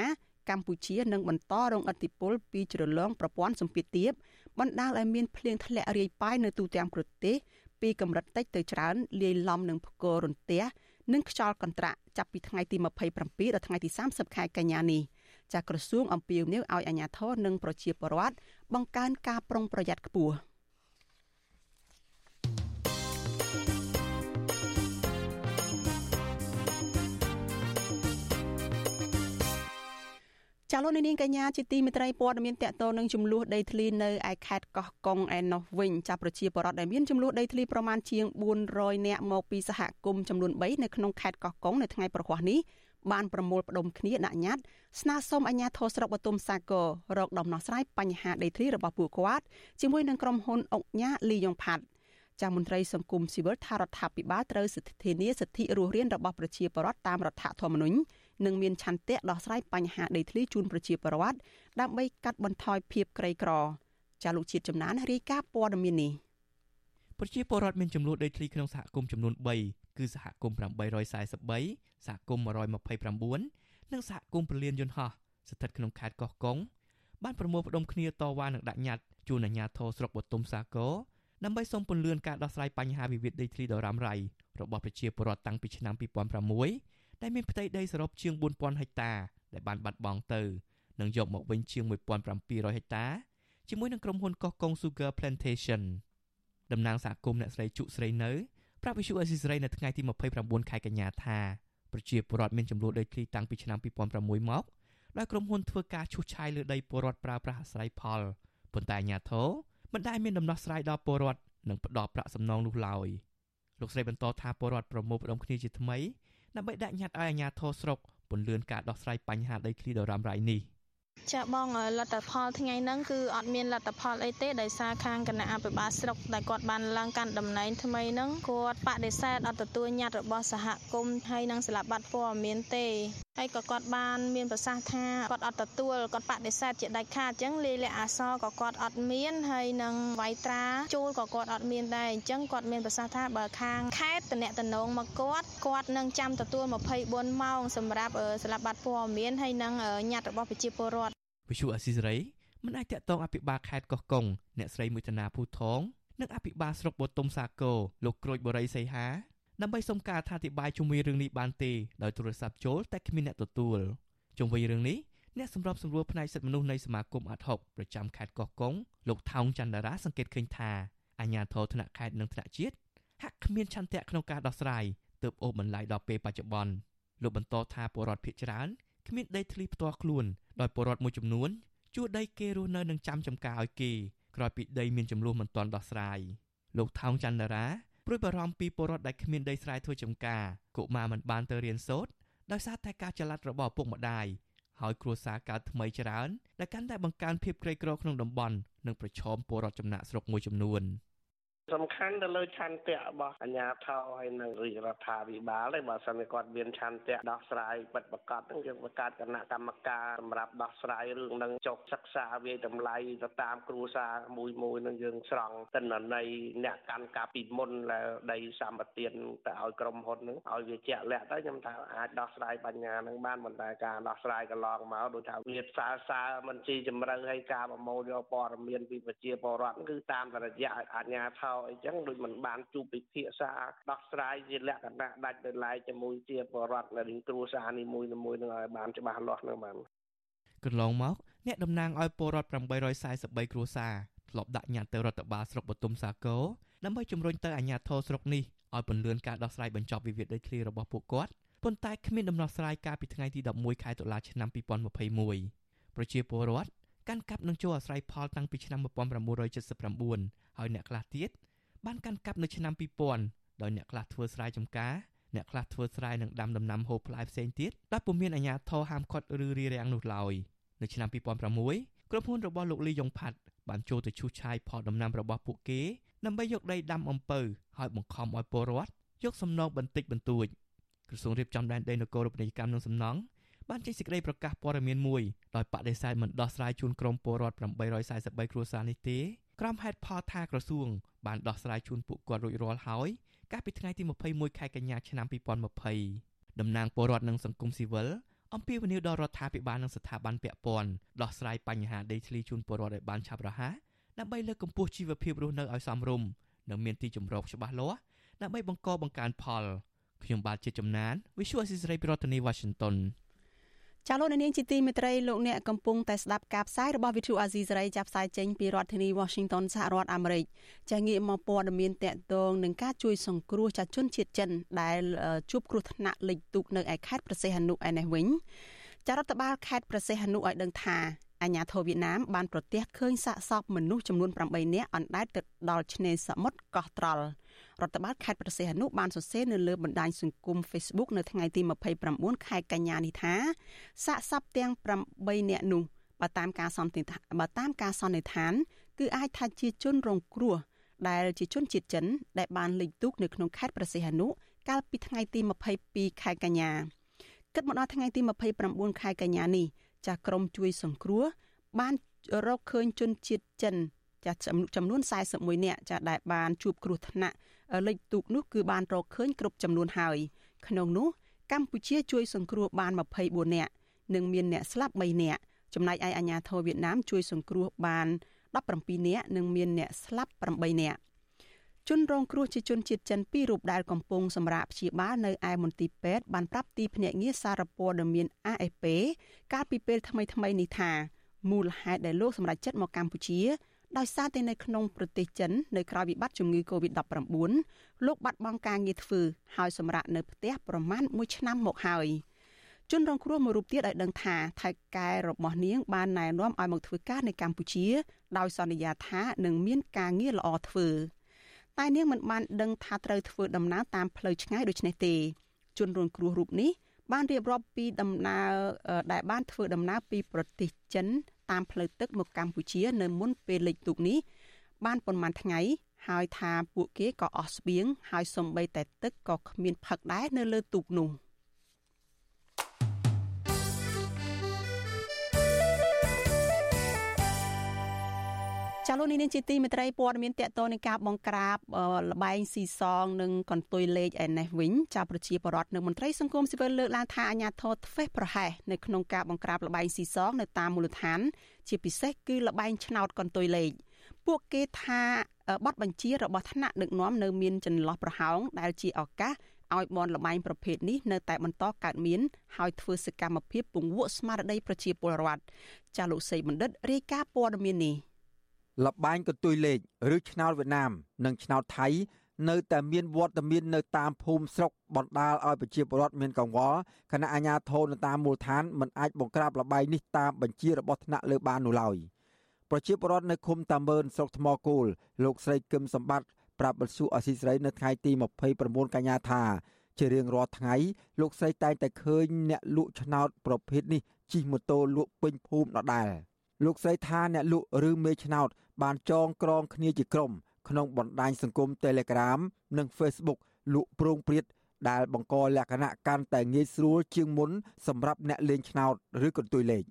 កម្ពុជានឹងបន្តរងឥទ្ធិពលពីជ្រលងប្រព័ន្ធសម្ពាធទាបបណ្ដាលឲ្យមានភ្លៀងធ្លាក់រាយប៉ាយនៅទូទាំងប្រទេសពីកម្រិតតិចទៅច្រើនលាយឡំនឹងផ្គររន្ទះនិងខ្យល់កន្ត្រាក់ចាប់ពីថ្ងៃទី27ដល់ថ្ងៃទី30ខែកញ្ញានេះចាក្រសួងអំពាវនាវឲ្យអាជ្ញាធរនិងប្រជាពលរដ្ឋបង្កើនការប្រុងប្រយ័ត្នខ្ពស់ ចាលោកនាងកញ្ញាជាទីមេត្រីព័ត៌មានតកតនឹងចំនួនដីធ្លីនៅឯខេត្តកោះកុងឯណោះវិញចាប្រជាពលរដ្ឋដែលមានចំនួនដីធ្លីប្រមាណជាង400នាក់មកពីសហគមន៍ចំនួន3នៅក្នុងខេត្តកោះកុងនៅថ្ងៃប្រហ័សនេះបានប្រមូលផ្ដុំគ្នាដាក់ញត្តិស្នើសុំអាជ្ញាធរស្រុកបទុមសាគររកដំណោះស្រាយបញ្ហាដីធ្លីរបស់ពួកគាត់ជាមួយនឹងក្រុមហ៊ុនអុកញ៉ាលីយ៉ុងផាត់ចាមន្ត្រីសង្គមស៊ីវិលថារដ្ឋាភិបាលត្រូវសិទ្ធិធានាសិទ្ធិរស់រានរបស់ប្រជាពលរដ្ឋតាមរដ្ឋធម្មនុញ្ញ និងមានឆន្ទៈដោះស្រាយបញ្ហាដីធ្លីជូនប្រជាពលរដ្ឋដើម្បីកាត់បន្ថយភាពក្រីក្រចាលោកជាតិចំណានរាយការណ៍ព័ត៌មាននេះប្រជាពលរដ្ឋមានចំនួនដីធ្លីក្នុងសហគមន៍ចំនួន3គឺសហគមន៍843សហគមន៍129និងសហគមន៍ពលានយន្តហោះស្ថិតក្នុងខេត្តកោះកុងបានប្រមូលផ្ដុំគ្នាតវ៉ានឹងដាក់ញត្តិជូនអាជ្ញាធរស្រុកបទុមសាគរដើម្បីសូមពន្លឿនការដោះស្រាយបញ្ហាវិវាទដីធ្លីដ៏រ៉ាំរ៉ៃរបស់ប្រជាពលរដ្ឋតាំងពីឆ្នាំ2006 ដែលមានផ្ទៃដីសរុបជាង4000ហិកតាដែលបានបាត់បង់ទៅនិងយកមកវិញជាង1700ហិកតាជាមួយនឹងក្រុមហ៊ុនកោះកុង Sugar Plantation តំណាងសហគមន៍អ្នកស្រីជក់ស្រីនៅប្រាប់វិសុអេស៊ីស្រីនៅថ្ងៃទី29ខែកញ្ញាថាប្រជាពលរដ្ឋមានចំនួនដីធ្លីតាំងពីឆ្នាំ2006មកដោយក្រុមហ៊ុនធ្វើការឈូសឆាយលើដីពលរដ្ឋប្រើប្រាស់អាស្រ័យផលប៉ុន្តែអាជ្ញាធរមិនដែលមានដំណោះស្រាយដល់ពលរដ្ឋនិងផ្ដល់ប្រាក់សំណងនោះឡើយលោកស្រីបន្តថាពលរដ្ឋប្រមូលផ្ដុំគ្នាជាថ្មី ដើម្បីដាក់ញត្តិឲ្យអាជ្ញាធរស្រុកពន្លឿនការដោះស្រាយបញ្ហាដីធ្លីដ៏រ៉ាំរ៉ៃនេះចាបងលទ្ធផលថ្ងៃហ្នឹងគឺអត់មានលទ្ធផលអីទេដោយសារខាងគណៈអភិបាលស្រុកដែលគាត់បានឡើងកាន់តំណែងថ្មីហ្នឹងគាត់បដិសេធអត់ទទួលញត្តិរបស់សហគមន៍ហើយនឹងស្លាបបាត់ព័ត៌មានទេ ហើយក៏គាត់បានមានប្រសាសន៍ថាគាត់អត់ទទួលគាត់បដិសេធជាដាច់ខាតអញ្ចឹងលេខលក្ខអសរក៏គាត់អត់មានហើយនឹងវាយត្រាចូលក៏គាត់អត់មានដែរអញ្ចឹងគាត់មានប្រសាសន៍ថាបើខាងខេត្តតំណែងមកគាត់គាត់នឹងចាំទទួល24ម៉ោងសម្រាប់ស្លាបបាត់ព័ត៌មានហើយនឹងញត្តិរបស់ប្រជាពលរដ្ឋវិសុអស៊ីសេរីមិនអាចតតងអភិបាលខេត្តកោះកុងអ្នកស្រីមួយតាណាភូថងនិងអភិបាលស្រុកបូតុំសាគរលោកក្រូចបរិយសីហា ដើម្បីសុំការអធិប្បាយជុំវិញរឿងនេះបានទេដោយទូរស័ព្ទចូលតែគ្មានអ្នកទទួលជុំវិញរឿងនេះអ្នកសម្របសម្រួលផ្នែកសិទ្ធិមនុស្សនៃសមាគមអាត់ហុកប្រចាំខេត្តកោះកុងលោកថោងច័ន្ទរាសង្កេតឃើញថាអាជ្ញាធរថ្នាក់ខេត្តនិងថ្នាក់ជាតិហាក់គ្មានឆន្ទៈក្នុងការដោះស្រាយទើបអូសបន្លាយដល់ពេលបច្ចុប្បន្នលោកបន្តថាពលរដ្ឋភៀសច្រើនគ្មានដីធ្លីផ្ទាល់ខ្លួនដោយពលរដ្ឋមួយចំនួនជួដីគេរស់នៅនឹងចាំចំការឲ្យគេក្រោយពីដីមានចំនួនមិនទាន់ដោះស្រាយលោកថោងច័ន្ទរា ព្រួយបារម្ភពីពលរដ្ឋដែលគ្មានដីស្រែធ្វើចំការកុមារមិនបានទៅរៀនសូត្រដោយសារតែការចល័តរបស់ឪពុកម្ដាយហើយគ្រួសារកើតថ្មីច្រើនដែលកាន់តែបង្កើនភាពក្រីក្រក្នុងតំបន់និងប្រឈមពលរដ្ឋចំណាក់ស្រុកមួយចំនួន។ សំខាន់ទៅលើឆន្ទៈរបស់អាជ្ញាធរហើយនិងរាជរដ្ឋាភិបាលទេបើសិនជាគាត់មានឆន្ទៈដោះស្រាយពិតប្រាកដហ្នឹងយើងបង្កើតគណៈកម្មការសម្រាប់ដោះស្រាយរឿងនឹងចុះសិក្សាវាតម្លៃទៅតាមគ្រួសារមួយមួយនឹងយើងស្រង់តិន្នន័យអ្នកកាន់កាប់ពីមុនដែលដីសម្បត្តិទៅឲ្យក្រុមហ៊ុនហ្នឹងឲ្យវាជាក់លាក់ទៅខ្ញុំថាអាចដោះស្រាយបញ្ហាហ្នឹងបានប៉ុន្តែការដោះស្រាយកន្លងមកដូចថាវាផ្សើសើមិនជីជម្រៅឲ្យការប្រមូលយកព័ត៌មានពីប្រជាពលរដ្ឋគឺតាមរយៈអាជ្ញាធរអីចឹងដូចមិនបានជួបពិភាក្សាដោះស្រាយជាលក្ខណៈដាច់ដោយឡែកជាមួយជាបរដ្ឋនៃគ្រួសារនីមួយៗនឹងឲ្យបានច្បាស់លាស់នឹងបានកន្លងមកអ្នកតំណាងឲ្យពលរដ្ឋ843គ្រួសារធ្លាប់ដាក់ញត្តិទៅរដ្ឋបាលស្រុកបទុមសាគរដើម្បីជំរុញទៅអាជ្ញាធរស្រុកនេះឲ្យពន្យាការដោះស្រាយបញ្ចប់វិវាទដីធ្លីរបស់ពួកគាត់ប៉ុន្តែគ្មានដំណោះស្រាយកាលពីថ្ងៃទី11ខែតុលាឆ្នាំ2021ប្រជាពលរដ្ឋកាន់កាប់នឹងចូលអាស្រ័យផលតាំងពីឆ្នាំ1979ហើយអ្នកខ្លះទៀត បានកាន់កាប់នៅឆ្នាំ2000ដោយអ្នកខ្លះធ្វើស្រែចម្ការអ្នកខ្លះធ្វើស្រែនិងដាំដំណាំហូបផ្លែផ្សេងទៀតដែលពុំមានអាជ្ញាធរហាមឃាត់ឬរារាំងនោះឡើយនៅឆ្នាំ2006ក្រុមហ៊ុនរបស់លោកលីយ៉ុងផាត់បានចូលទៅឈូសឆាយផលដំណាំរបស់ពួកគេដើម្បីយកដីដាំអំពៅហើយបង្ខំឲ្យពលរដ្ឋយកសំណងបន្តិចបន្តួចក្រសួងរៀបចំដែនដីនគររូបនីយកម្មនិងសំណង់បានចេញសេចក្តីប្រកាសព័ត៌មានមួយដោយបដិសេធមិនដោះស្រាយជូនក្រុមពលរដ្ឋ843គ្រួសារនេះទេ ក្រុមហេតុផលថាក្រសួងបានដោះស្រាយជូនពួកគាត់រួចរាល់ហើយកាលពីថ្ងៃទី21ខែកញ្ញាឆ្នាំ2020តំណាងពលរដ្ឋនិងសង្គមស៊ីវិលអំពាវនាវដល់រដ្ឋាភិបាលនិងស្ថាប័នពាក់ព័ន្ធដោះស្រាយបញ្ហាដីធ្លីជូនពលរដ្ឋឲ្យបានឆាប់រហ័សដើម្បីលើកកម្ពស់ជីវភាពរស់នៅឲ្យសមរម្យនិងមានទីជម្រកច្បាស់លាស់ដើម្បីបង្កបង្កើនផលខ្ញុំបាទជាចំណាន Visual Assisray ប្រធានាទី Washington ចាលោកនាងជាទីមេត្រីលោកអ្នកកំពុងតែស្ដាប់ការផ្សាយរបស់ Vithu Azizi សេរីចាប់ផ្សាយចេញពីរដ្ឋធានី Washington សហរដ្ឋអាមេរិកចាងាកមកព័ត៌មានតកតងនឹងការជួយសង្គ្រោះចាជនជាតិចិន ដែលជួបគ្រោះថ្នាក់លិចទូកនៅឯខេត្តប្រសេះហនុឯនេះវិញចារដ្ឋបាលខេត្តប្រសេះហនុឲ្យដឹងថាអាញាធរវៀតណាមបានប្រទះឃើញសាកសពមនុស្សចំនួន8នាក់អណ្ដែតទៅដល់ឆ្នេរសមុទ្រកោះត្រល់ រដ្ឋបាលខេត្តប្រសេះអនុបានសរសេរនៅលើបណ្ដាញសង្គម Facebook នៅថ្ងៃទី29ខែកញ្ញានេះថាសាកសពទាំង8នាក់នោះបើតាមការសន្និដ្ឋានបើតាមការសន្និដ្ឋាន គឺអាចថាជាជនរងគ្រោះដែលជាជនជាតិចិន ដែលបានលេចទូកនៅក្នុងខេត្តប្រសេះអនុកាលពីថ្ងៃទី22ខែកញ្ញាគិតមកដល់ថ្ងៃទី29ខែកញ្ញានេះចាស់ក្រមជួយសង្គ្រោះបានរកឃើញជនជាតិចិនចាចំនួន41នាក់ចាដែលបានជួបគ្រោះថ្នាក់ លេខទូកនោះគឺបានរកឃើញគ្រប់ចំនួនហើយក្នុងនោះកម្ពុជាជួយសង្គ្រោះបាន24នាក់និងមានអ្នកស្លាប់3នាក់ចំណែកឯអាជ្ញាធរវៀតណាមជួយសង្គ្រោះបាន17នាក់និងមានអ្នកស្លាប់8នាក់ជនរងគ្រោះជាជនជាតិចិនពីររូបដែលកំពុងសម្រាកព្យាបាលនៅឯមន្ទីរពេទ្យបានប្រាប់ទីភ្នាក់ងារសារព័ត៌មាន AFP កាលពីពេលថ្មីៗនេះថាមូលហេតុដែលលោកសម្រេចចិត្តមកកម្ពុជា ដោយសារតែនៅក្នុងប្រទេសចិននៅក្រៅវិបត្តិជំងឺ Covid-19 លោកបាត់បង់ការងារធ្វើហើយសម្រាប់នៅផ្ទះប្រមាណ1ឆ្នាំមកហើយជនរងគ្រោះមួយរូបទៀតឲ្យដឹងថាថៃកែរបស់នាងបានណែនាំឲ្យមកធ្វើការនៅកម្ពុជា ដោយសន្យាថានឹងមានការងារល្អធ្វើតែនាងមិនបានដឹងថាត្រូវធ្វើដំណើរតាមផ្លូវឆ្ងាយដូចនេះទេ ជនរងគ្រោះរូបនេះបានរៀបរាប់ពីដំណើរដែលបានធ្វើដំណើរពីប្រទេសចិន តាមផ្លូវទឹកមកកម្ពុជា នៅមុនពេលលេចទូកនេះបានប៉ុន្មានថ្ងៃ ហើយថាពួកគេក៏អស់ស្បៀងហើយសំបីតែទឹកក៏គ្មានផឹកដែរនៅលើទូកនោះ។ ចាលោកនាងជាទីមេត្រីព័ត៌មានតកតនឹងការបង្ក្រាបលបែងស៊ីសងនិងកន្ទុយលេខឯនេះវិញចាប្រជាពលរដ្ឋនិងមន្ត្រីសង្គមស៊ីវិលលើកឡើងថាអាញាធរធ្វេសប្រហែសនៅក្នុងការបង្ក្រាបលបែងស៊ីសងនៅតាមមូលដ្ឋាន ជាពិសេសគឺលបែងឆ្នោតកន្ទុយលេខពួកគេថាប័ណ្ណបញ្ជារបស់ថ្នាក់ដឹកនាំនៅមានចន្លោះប្រហោងដែលជាឱកាសឲ្យបនលបែងប្រភេទនេះនៅតែបន្តកើតមានហើយធ្វើសកម្មភាពពង្វក់ស្មារតីប្រជាពលរដ្ឋចាលោកសីបណ្ឌិតរាយការណ៍ព័ត៌មាននេះ លបែងកន្ទុយលេខឬឆ្នោតវៀតណាម និងឆ្នោតថៃ នៅតែមានវត្តមាននៅតាមភូមិស្រុកបណ្ដាលឲ្យប្រជាពលរដ្ឋមានកង្វល់គណៈអាជ្ញាធរនៅតាមមូលដ្ឋានមិនអាចបង្ក្រាបលបែងនេះតាមបញ្ជារបស់ថ្នាក់លើបាននោះឡើយប្រជាពលរដ្ឋនៅឃុំតាមើនស្រុកថ្មគោលលោកស្រីគឹមសម្បត្តិប្រាប់បទសុអសីស្រីនៅថ្ងៃទី29កញ្ញាថាជារៀងរាល់ថ្ងៃលោកស្រីតែងតែឃើញអ្នកលក់ឆ្នោតប្រភេទនេះជិះម៉ូតូលក់ពេញភូមិដដែលលោកស្រីថាអ្នកលក់ឬមេឆ្នោត បានចងក្រងគ្នាជាក្រុមក្នុងបណ្ដាញសង្គម Telegram និង Facebook លក់ប្រងព្រាតដែលបង្កលក្ខណៈកាន់តែងាយស្រួលជាងមុនសម្រាប់អ្នកលេងឆ្នោតឬកន្ទុយលេខ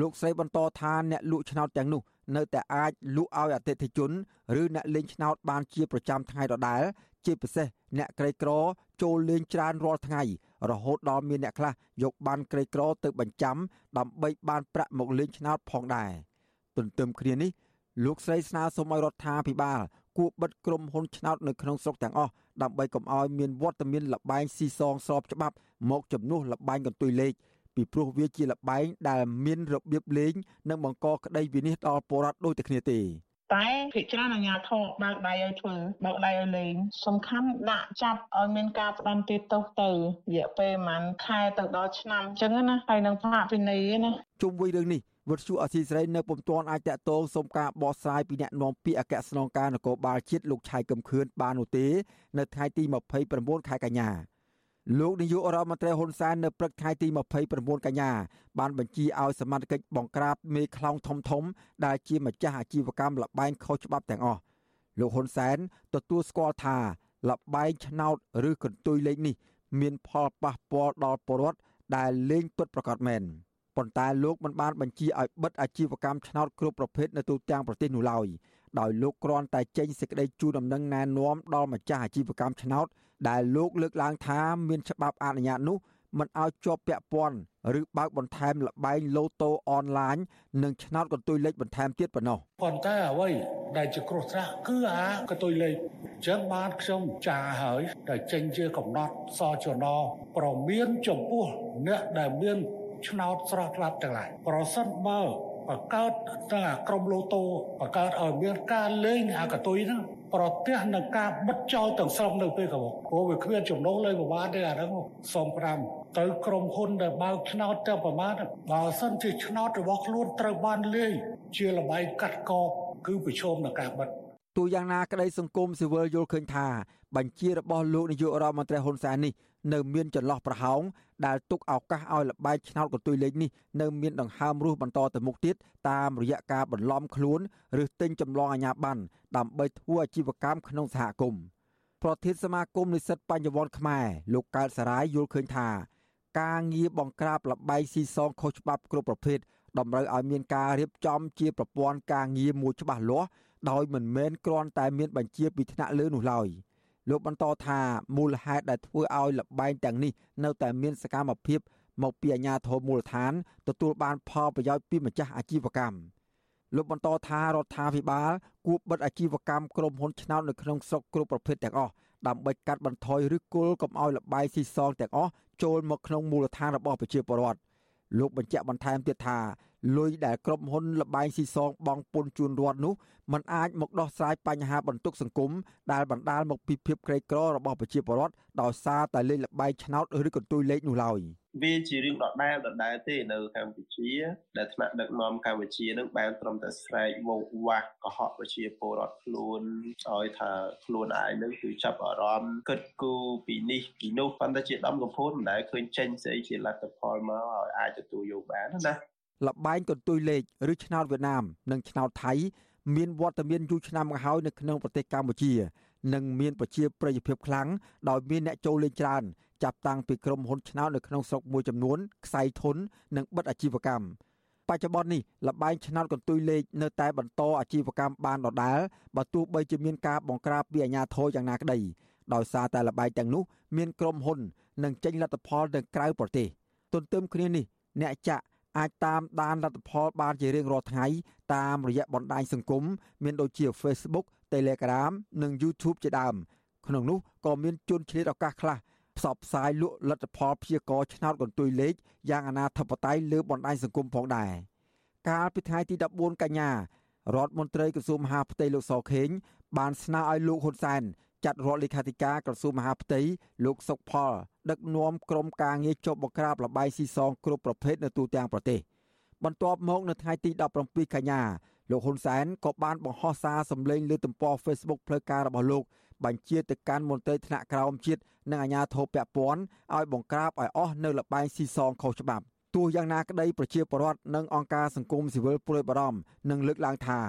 លោកស្រីបន្តថាអ្នកលក់ឆ្នោតទាំងនោះនៅតែអាចលក់ឲ្យអតិថិជនឬអ្នកលេងឆ្នោតបានជាប្រចាំថ្ងៃដដែលជាពិសេសអ្នកក្រីក្រចូលលេងច្រើនរាល់ថ្ងៃរហូតដល់មានអ្នកខ្លះយកបានក្រីក្រទៅបញ្ចាំដើម្បីបានប្រាក់មកលេងឆ្នោតផងដែរទន្ទឹមគ្នានេះ លោកស្រីស្នើសុំឲ្យរដ្ឋាភិបាលគួរបិទក្រុមហ៊ុនឆ្នោតនៅក្នុងស្រុកទាំងអស់ដើម្បីកុំឲ្យមានវត្តមានលបែងស៊ីសងស្របច្បាប់ មកជំនួសលបែងកន្ទុយលេខពីព្រោះវាជាលបែងដែលមានរបៀបលេង និងបង្កក្តីវិនិច្ឆ័យដល់ពលរដ្ឋដូចតែគ្នាទេតែភិកច្រើនអាញាធរបើកដៃឲ្យធ្វើបើកដៃឲ្យលេងសំខាន់ដាក់ចាប់ឲ្យមានការផ្ដន្ទាទោសទៅរយៈពេលប្រហែលខែទៅដល់ឆ្នាំអញ្ចឹងណាហើយនឹងផាកពិន័យណាជុំវិញរឿងនេះ វត្តជូអសីស្រីនៅពុំទាន់អាចតកតងសុំការបកស្រាយពីអ្នកនាំពាក្យអគ្គស្នងការនគរបាលជាតិលោកឆៃកឹមខឿនបាននោះទេនៅថ្ងៃទី29ខែកញ្ញាលោកនាយករដ្ឋមន្ត្រីហ៊ុនសែននៅព្រឹកថ្ងៃទី29កញ្ញាបានបញ្ជាឲ្យសមត្ថកិច្ចបង្ក្រាបមេខ្លោងធំធំដែលជាម្ចាស់អាជីវកម្មលបែងខុសច្បាប់ទាំងអស់លោកហ៊ុនសែនទទួលស្គាល់ថាលបែងឆ្នោតឬកន្ទុយលេខនេះ មានផលប៉ះពាល់ដល់ពលរដ្ឋដែលលេងពិតប្រាកដមែន ប៉ុន្តែលោកមិនបានបញ្ជាឲ្យបិទអាជីវកម្មឆ្នោតគ្រប់ប្រភេទនៅទូទាំងប្រទេសនោះឡើយដោយលោកគ្រាន់តែចេញសេចក្តីជូនដំណឹងណែនាំដល់ម្ចាស់អាជីវកម្មឆ្នោតដែលលោកលើកឡើងថាមានច្បាប់អនុញ្ញាតនោះមិនឲ្យជាប់ពាក់ព័ន្ធឬបើកបន្ថែមលបែងលូតូអនឡាញនិងឆ្នោតកន្ទុយលេខបន្ថែមទៀតប៉ុណ្ណោះប៉ុន្តែអ្វីដែលជាគ្រោះថ្នាក់គឺអាកន្ទុយលេខអញ្ចឹងបានខ្ញុំចាហើយដែលចេញជាកំណត់សចនប្រមានចំពោះអ្នកដែលមាន ឆ្នោតស្រស់ស្លាប់ទាំងឡាយប្រសិនបើបង្កើតទាំងអាក្រុមលូតូបង្កើតឲ្យមានការលេងអាកតុយហ្នឹងប្រទះនឹងការបិទចោលទាំងស្រុងនៅពេលក្រោយព្រោះវាគ្មានចំណូលលេងប្រមាណទេអាហ្នឹងសុំ5ទៅក្រុមហ៊ុនដែលបើកឆ្នោតទៅប្រមាណបើសិនជាឆ្នោតរបស់ខ្លួនត្រូវបានលេងជាលបែងកាត់កបគឺប្រឈមនឹងការបិទ ទូយ៉ាងណាក្តីសង្គមស៊ីវិលយល់ឃើញថាបញ្ជារបស់លោកនាយករដ្ឋមន្ត្រីហ៊ុនសែននេះនៅមានចន្លោះប្រហោងដែលទុកឱកាសឲ្យលបែងឆ្នោតកន្ទុយលេខនេះនៅមានដង្ហើមរស់បន្តទៅមុខទៀតតាមរយៈការបន្លំខ្លួនឬទិញចម្លងអាជ្ញាប័ណ្ណដើម្បីធ្វើអាជីវកម្មក្នុងសហគមន៍ប្រធានសមាគមនិស្សិតបញ្ញវន្តខ្មែរលោកកើតសរាយយល់ឃើញថាការងារបង្ក្រាបលបែងស៊ីសងខុសច្បាប់គ្រប់ប្រភេទតម្រូវឲ្យមានការរៀបចំជាប្រព័ន្ធការងារមួយច្បាស់លាស់ ដោយមិនមែនគ្រាន់តែមានបញ្ជាពីថ្នាក់លើនោះឡើយ។លោកបន្តថាមូលហេតុដែលធ្វើឲ្យលបែងទាំងនេះនៅតែមានសកម្មភាពមកពីអាជ្ញាធរមូលដ្ឋានទទួលបានផលប្រយោជន៍ពីម្ចាស់អាជីវកម្មលោកបន្តថារដ្ឋាភិបាលគួរបិទអាជីវកម្មក្រុមហ៊ុនឆ្នោតនៅក្នុងស្រុកគ្រប់ប្រភេទទាំងអស់ដើម្បីកាត់បន្ថយឬគល់កុំឲ្យលបាយស៊ីសងទាំងអស់ចូលមកក្នុងមូលដ្ឋានរបស់ប្រជាពលរដ្ឋលោកបញ្ជាក់បន្ថែមទៀតថា លុយដែលក្រុមហ៊ុនលបែងស៊ីសងបង់ពន្ធជូនរដ្ឋនោះมันអាចមកដោះស្រាយបញ្ហាបន្ទុកសង្គមដែលបណ្ដាលមកពីភាពក្រីក្ររបស់ប្រជាពលរដ្ឋដោយសារតែលេខលបែងឆ្នោតឬកន្ទុយលេខនោះឡើយវាជារឿងដដែលដដែលទេនៅកម្ពុជាដែលថ្នាក់ដឹកនាំកម្ពុជានឹងបានត្រឹមតែស្រែកវោកវាស់កុហកប្រជាពលរដ្ឋខ្លួនឲ្យថាខ្លួនឯងនឹងគឺចាប់អារម្មណ៍គិតគូរពីនេះពីនោះប៉ុន្តែជាដំកំភួនមិនដែលឃើញចេញស្អីជាលទ្ធផលមកឲ្យអាចទទួលយកបានណា លបែងកន្ទុយលេខឬឆ្នោតវៀតណាម និងឆ្នោតថៃ មានវត្តមានយូរឆ្នាំមកហើយនៅក្នុងប្រទេសកម្ពុជា និងមានប្រជាប្រិយភាពខ្លាំងដោយមានអ្នកចូលលេងច្រើនចាប់តាំងពីក្រុមហ៊ុនឆ្នោតនៅក្នុងស្រុកមួយចំនួនខ្សែធននិងបិទអាជីវកម្មបច្ចុប្បន្ននេះលបែងឆ្នោតកន្ទុយលេខនៅតែបន្តអាជីវកម្មបានដដែលបើទោះបីជាមានការបង្ក្រាបពីអាជ្ញាធរយ៉ាងណាក្តីដោយសារតែលបែងទាំងនោះមានក្រុមហ៊ុន និងចេញលទ្ធផលទៅក្រៅប្រទេសទន្ទឹមគ្នានេះអ្នកចាក់ អាចតាមដានលទ្ធផលបានជារៀងរាល់ថ្ងៃតាមរយៈបណ្ដាញសង្គមមានដូចជា Facebook Telegram និង YouTube ជាដើម ក្នុងនោះក៏មានជនឆ្លៀតឱកាសខ្លះផ្សព្វផ្សាយលក់លទ្ធផលព្យាករឆ្នោតកន្ទុយលេខយ៉ាងអនាធបត័យលើបណ្ដាញសង្គមផងដែរកាលពីថ្ងៃទី14កញ្ញារដ្ឋមន្ត្រីក្រសួងមហាផ្ទៃលោកសខេងបានស្នើឲ្យលោកហ៊ុនសែន ចាត់រដ្ឋលេខាធិការក្រសួងមហាផ្ទៃលោកសុកផល ដឹកនាំក្រុមការងារចុះបង្ក្រាបលបាយស៊ីសងគ្រប់ប្រភេទនៅទូទាំងប្រទេសបន្ទាប់មកនៅថ្ងៃទី17កញ្ញាលោកហ៊ុនសែនក៏បានបង្ហោះសារសម្លេងលើទំព័រ Facebook ផ្លូវការរបស់លោកបញ្ជាទៅកាន់មន្ត្រីថ្នាក់ក្រោមជាតិនិងអាជ្ញាធរពាក់ព័ន្ធឲ្យបង្ក្រាបឲ្យអស់នៅលបែងស៊ីសងខុសច្បាប់ទោះយ៉ាងណាក្តីប្រជាពលរដ្ឋនិងអង្គការសង្គមស៊ីវិលព្រួយបារម្ភនិងលើកឡើងថា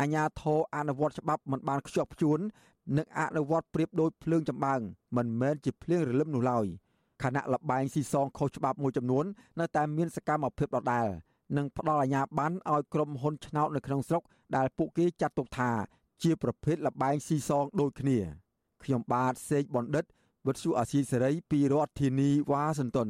អាជ្ញាធរអនុវត្តច្បាប់មិនបានខ្ជាប់ខ្ជួន និងអនុវត្តប្រៀបដូចភ្លើងចម្បាំងមិនមែនជាភ្លៀងរលឹមនោះឡើយខណៈលបែងស៊ីសងខុសច្បាប់មួយចំនួននៅតែមានសកម្មភាពដដែលនិងផ្ដល់អាជ្ញាប័ណ្ណឲ្យក្រុមហ៊ុនឆ្នោតនៅក្នុងស្រុកដែលពួកគេចាត់ទុកថាជាប្រភេទលបែងស៊ីសងដូចគ្នាខ្ញុំបាទសេកបណ្ឌិតវិទ្យុអាស៊ីសេរីពីរដ្ឋធានីវ៉ាស៊ីនតោន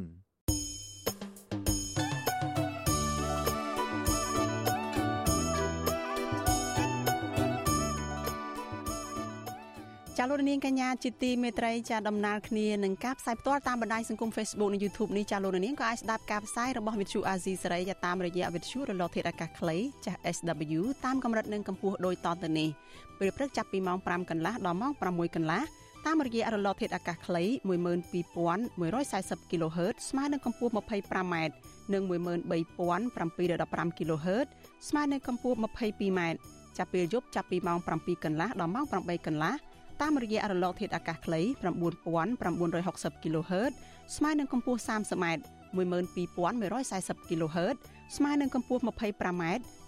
ចាលោកនាងកញ្ញាជាទីមេត្រីចាដំណើរគ្នានឹងការផ្សាយផ្ទាល់តាមបណ្ដាញសង្គម Facebook និង YouTube នេះចាលោកនាងក៏អាចស្ដាប់ការផ្សាយរបស់វិទ្យុអាស៊ីសេរីតាមរយៈវិទ្យុរលកធាតុអាកាសខ្លីចាស់ SW តាមកម្រិតនិងកម្ពស់ដូចតទៅនេះពេលព្រឹកចាប់ពីម៉ោង5កន្លះដល់ម៉ោង6កន្លះតាមរយៈរលកធាតុអាកាសខ្លី12140 kHz ស្មើនឹងកម្ពស់ 25m និង13715 kHz ស្មើនឹងកម្ពស់ 22m ចាប់ពេលយប់ចាប់ពីម៉ោង7កន្លះដល់ម៉ោង8កន្លះ តាមរយៈរលកធាតុអាកាសខ្លី9960 kHz ស្មើនឹងកម្ពស់ 30m 12140 kHz ស្មើនឹងកម្ពស់ 25m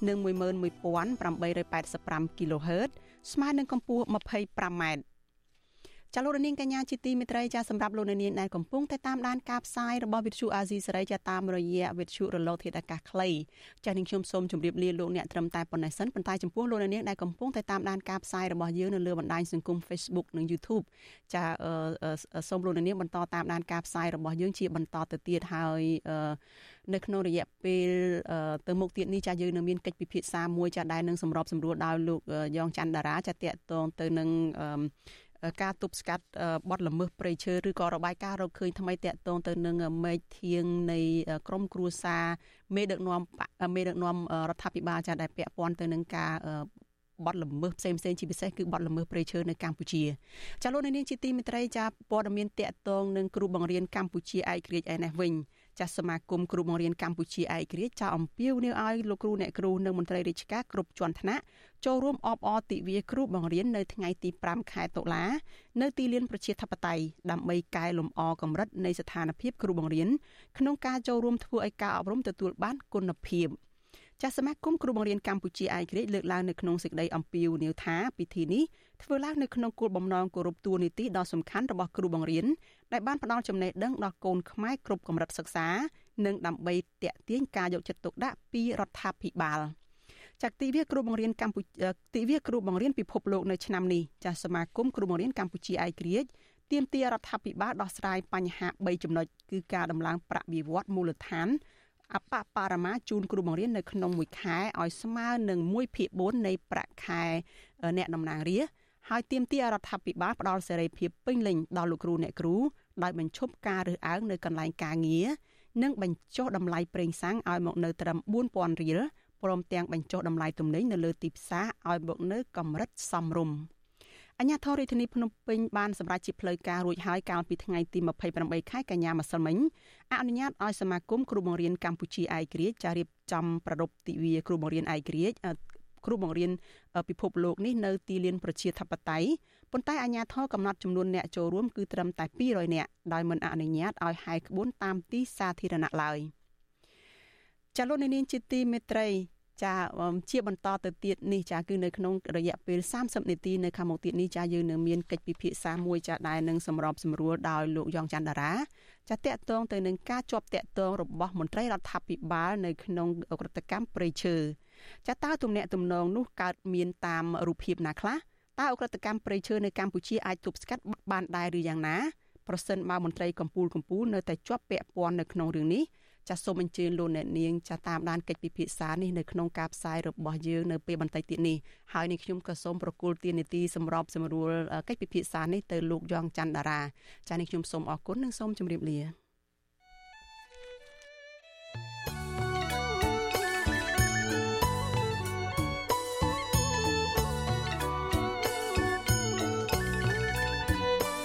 និង11885 kHz ស្មើនឹងកម្ពស់ 25m ចាលោកនាងកញ្ញាជាទីមេត្រីចាសម្រាប់លោកនាងដែលកំពុងតែតាមដានការផ្សាយរបស់វិទ្យុអាស៊ីសេរីចាតាមរយៈវិទ្យុរលកធាតុអាកាសខ្លីចានាងខ្ញុំសូមជម្រាបលាលោកអ្នកត្រឹមតែប៉ុណ្ណេះសិនប៉ុន្តែចំពោះលោកនាងដែលកំពុងតែតាមដានការផ្សាយរបស់យើងនៅលើបណ្ដាញសង្គម Facebook និង YouTube ចាសូមលោកនាងបន្តតាមដានការផ្សាយរបស់យើងជាបន្តទៅទៀតហើយនៅក្នុងរយៈពេលទៅមុខទៀតនេះចាយើងនឹងមានកិច្ចពិភាក្សាមួយចាដែលនឹងសម្របសម្រួលដោយលោកយ៉ងច័ន្ទតារាចាតកតងទៅនឹង ការទប់ស្កាត់បទល្មើសព្រៃឈើឬក៏របាយការណ៍រកឃើញថ្មីតាក់ទងទៅនឹងមេឃធៀងនៃក្រមគ្រួសារមេដឹកនាំមេដឹកនាំរដ្ឋាភិបាលចាដែលពាក់ព័ន្ធទៅនឹងការបទល្មើសផ្សេងផ្សេងជាពិសេសគឺបទល្មើសព្រៃឈើនៅកម្ពុជាចាលោកនាងជាទីមេត្រីចាព័ត៌មានតាក់ទងនឹងគ្រូបង្រៀនកម្ពុជាឯករាជ្យឯនេះវិញ ចាស់សមាគមគ្រូបង្រៀនកម្ពុជាឯករាជ្យចោលអំពាវនាវឲ្យលោកគ្រូអ្នកគ្រូនិងមន្ត្រីរាជការគ្រប់ជាន់ថ្នាក់ចូលរួមអបអរទិវាគ្រូបង្រៀននៅថ្ងៃទី5ខែតុលានៅទីលានប្រជាធិបតេយ្យដើម្បីកែលម្អកម្រិតនៃស្ថានភាពគ្រូបង្រៀនក្នុងការចូលរួមធ្វើឲ្យការអប់រំទទួលបានគុណភាព។ ចាស់សមាគមគ្រូបង្រៀនកម្ពុជាឯករាជ្យលើកឡើងនៅក្នុងសេចក្តីអំពាវនាវថាពិធីនេះធ្វើឡើងនៅក្នុងគោលបំណងគោរពទួនាទីដ៏សំខាន់របស់គ្រូបង្រៀនដែលបានផ្ដល់ចំណេះដឹងដល់កូនខ្មែរគ្រប់កម្រិតសិក្សានិងដើម្បីតេទៀងការយកចិត្តទុកដាក់ពីរដ្ឋាភិបាលចាក់ទិវាគ្រូបង្រៀនកម្ពុជាទិវាគ្រូបង្រៀនពិភពលោកនៅឆ្នាំនេះចាស់សមាគមគ្រូបង្រៀនកម្ពុជាឯករាជ្យទាមទាររដ្ឋាភិបាលដោះស្រាយបញ្ហា3ចំណុចគឺការដំឡើងប្រាក់បៀវត្សមូលដ្ឋាន អបបរមាជូនគ្រូបង្រៀននៅក្នុងមួយខែឲ្យស្មើនឹង1ភាគ4នៃប្រាក់ខែអ្នកតំណាងរាស្ត្រហើយទាមទាររដ្ឋាភិបាលផ្ដល់សេរីភាពពេញលេញដល់លោកគ្រូអ្នកគ្រូដោយបញ្ឈប់ការរើសអើងនៅកន្លែងការងារនិងបញ្ចុះតម្លៃប្រេងសាំងឲ្យមកនៅត្រឹម4000រៀលព្រមទាំងបញ្ចុះតម្លៃទំនិញនៅលើទីផ្សារឲ្យមកនៅកម្រិតសមរម្យអ ញ្ញាធររាជធានីភ្នំពេញបានសម្រេចជាផ្លូវការរួចហើយកាលពីថ្ងៃទី28ខែកញ្ញាម្សិលមិញអនុញ្ញាតឲ្យសមាគមគ្រូបង្រៀនកម្ពុជាឯករាជ្យចារៀបចំប្ររពទិវាគ្រូបង្រៀនឯករាជ្យគ្រូបង្រៀនពិភពលោកនេះនៅទីលានប្រជាធិបតេយ្យប៉ុន្តែអាជ្ញាធរកំណត់ចំនួនអ្នកចូលរួមគឺត្រឹមតែ200នាក់ដោយមិនអនុញ្ញាតឲ្យហាយក្បួនតាមទីសាធារណៈឡើយចាលោកនាងជាទីមេត្រី ចាជាបន្តទៅទៀតនេះចាគឺនៅក្នុងរយៈពេល30នាទីនៅខាងមុខទៀតនេះចាយើងនឹងមានកិច្ចពិភាក្សាមួយចាដែលនឹងសម្របសម្រួលដោយលោកយ៉ងច័ន្ទតារាចាតកតងទៅនឹងការជាប់តកតងរបស់មន្ត្រីរដ្ឋាភិបាលនៅក្នុងក្រតកម្មព្រៃឈើចាតើទំនាក់ទំនងនោះកើតមានតាមរូបភាពណាខ្លះតើអ ுக ្រិតកម្មព្រៃឈើនៅកម្ពុជាអាចទប់ស្កាត់បានដែរឬយ៉ាងណាប្រសិនបើមន្ត្រីកម្ពុជាកម្ពុជានៅតែជាប់ពាក់ព័ន្ធនៅក្នុងរឿងនេះ ចាសសូមអញ្ជើញលោកអ្នកនាងចាសតាមដានកិច្ចពិភាក្សានេះនៅក្នុងការផ្សាយរបស់យើងនៅពេលបន្តិចទៀតនេះហើយនេះខ្ញុំក៏សូមប្រកល់ទាននីតិសម្របសម្រួលកិច្ចពិភាក្សានេះទៅលោកយ៉ងច័ន្ទតារាចាសនេះខ្ញុំសូមអរគុណនិងសូមជម្រាបលា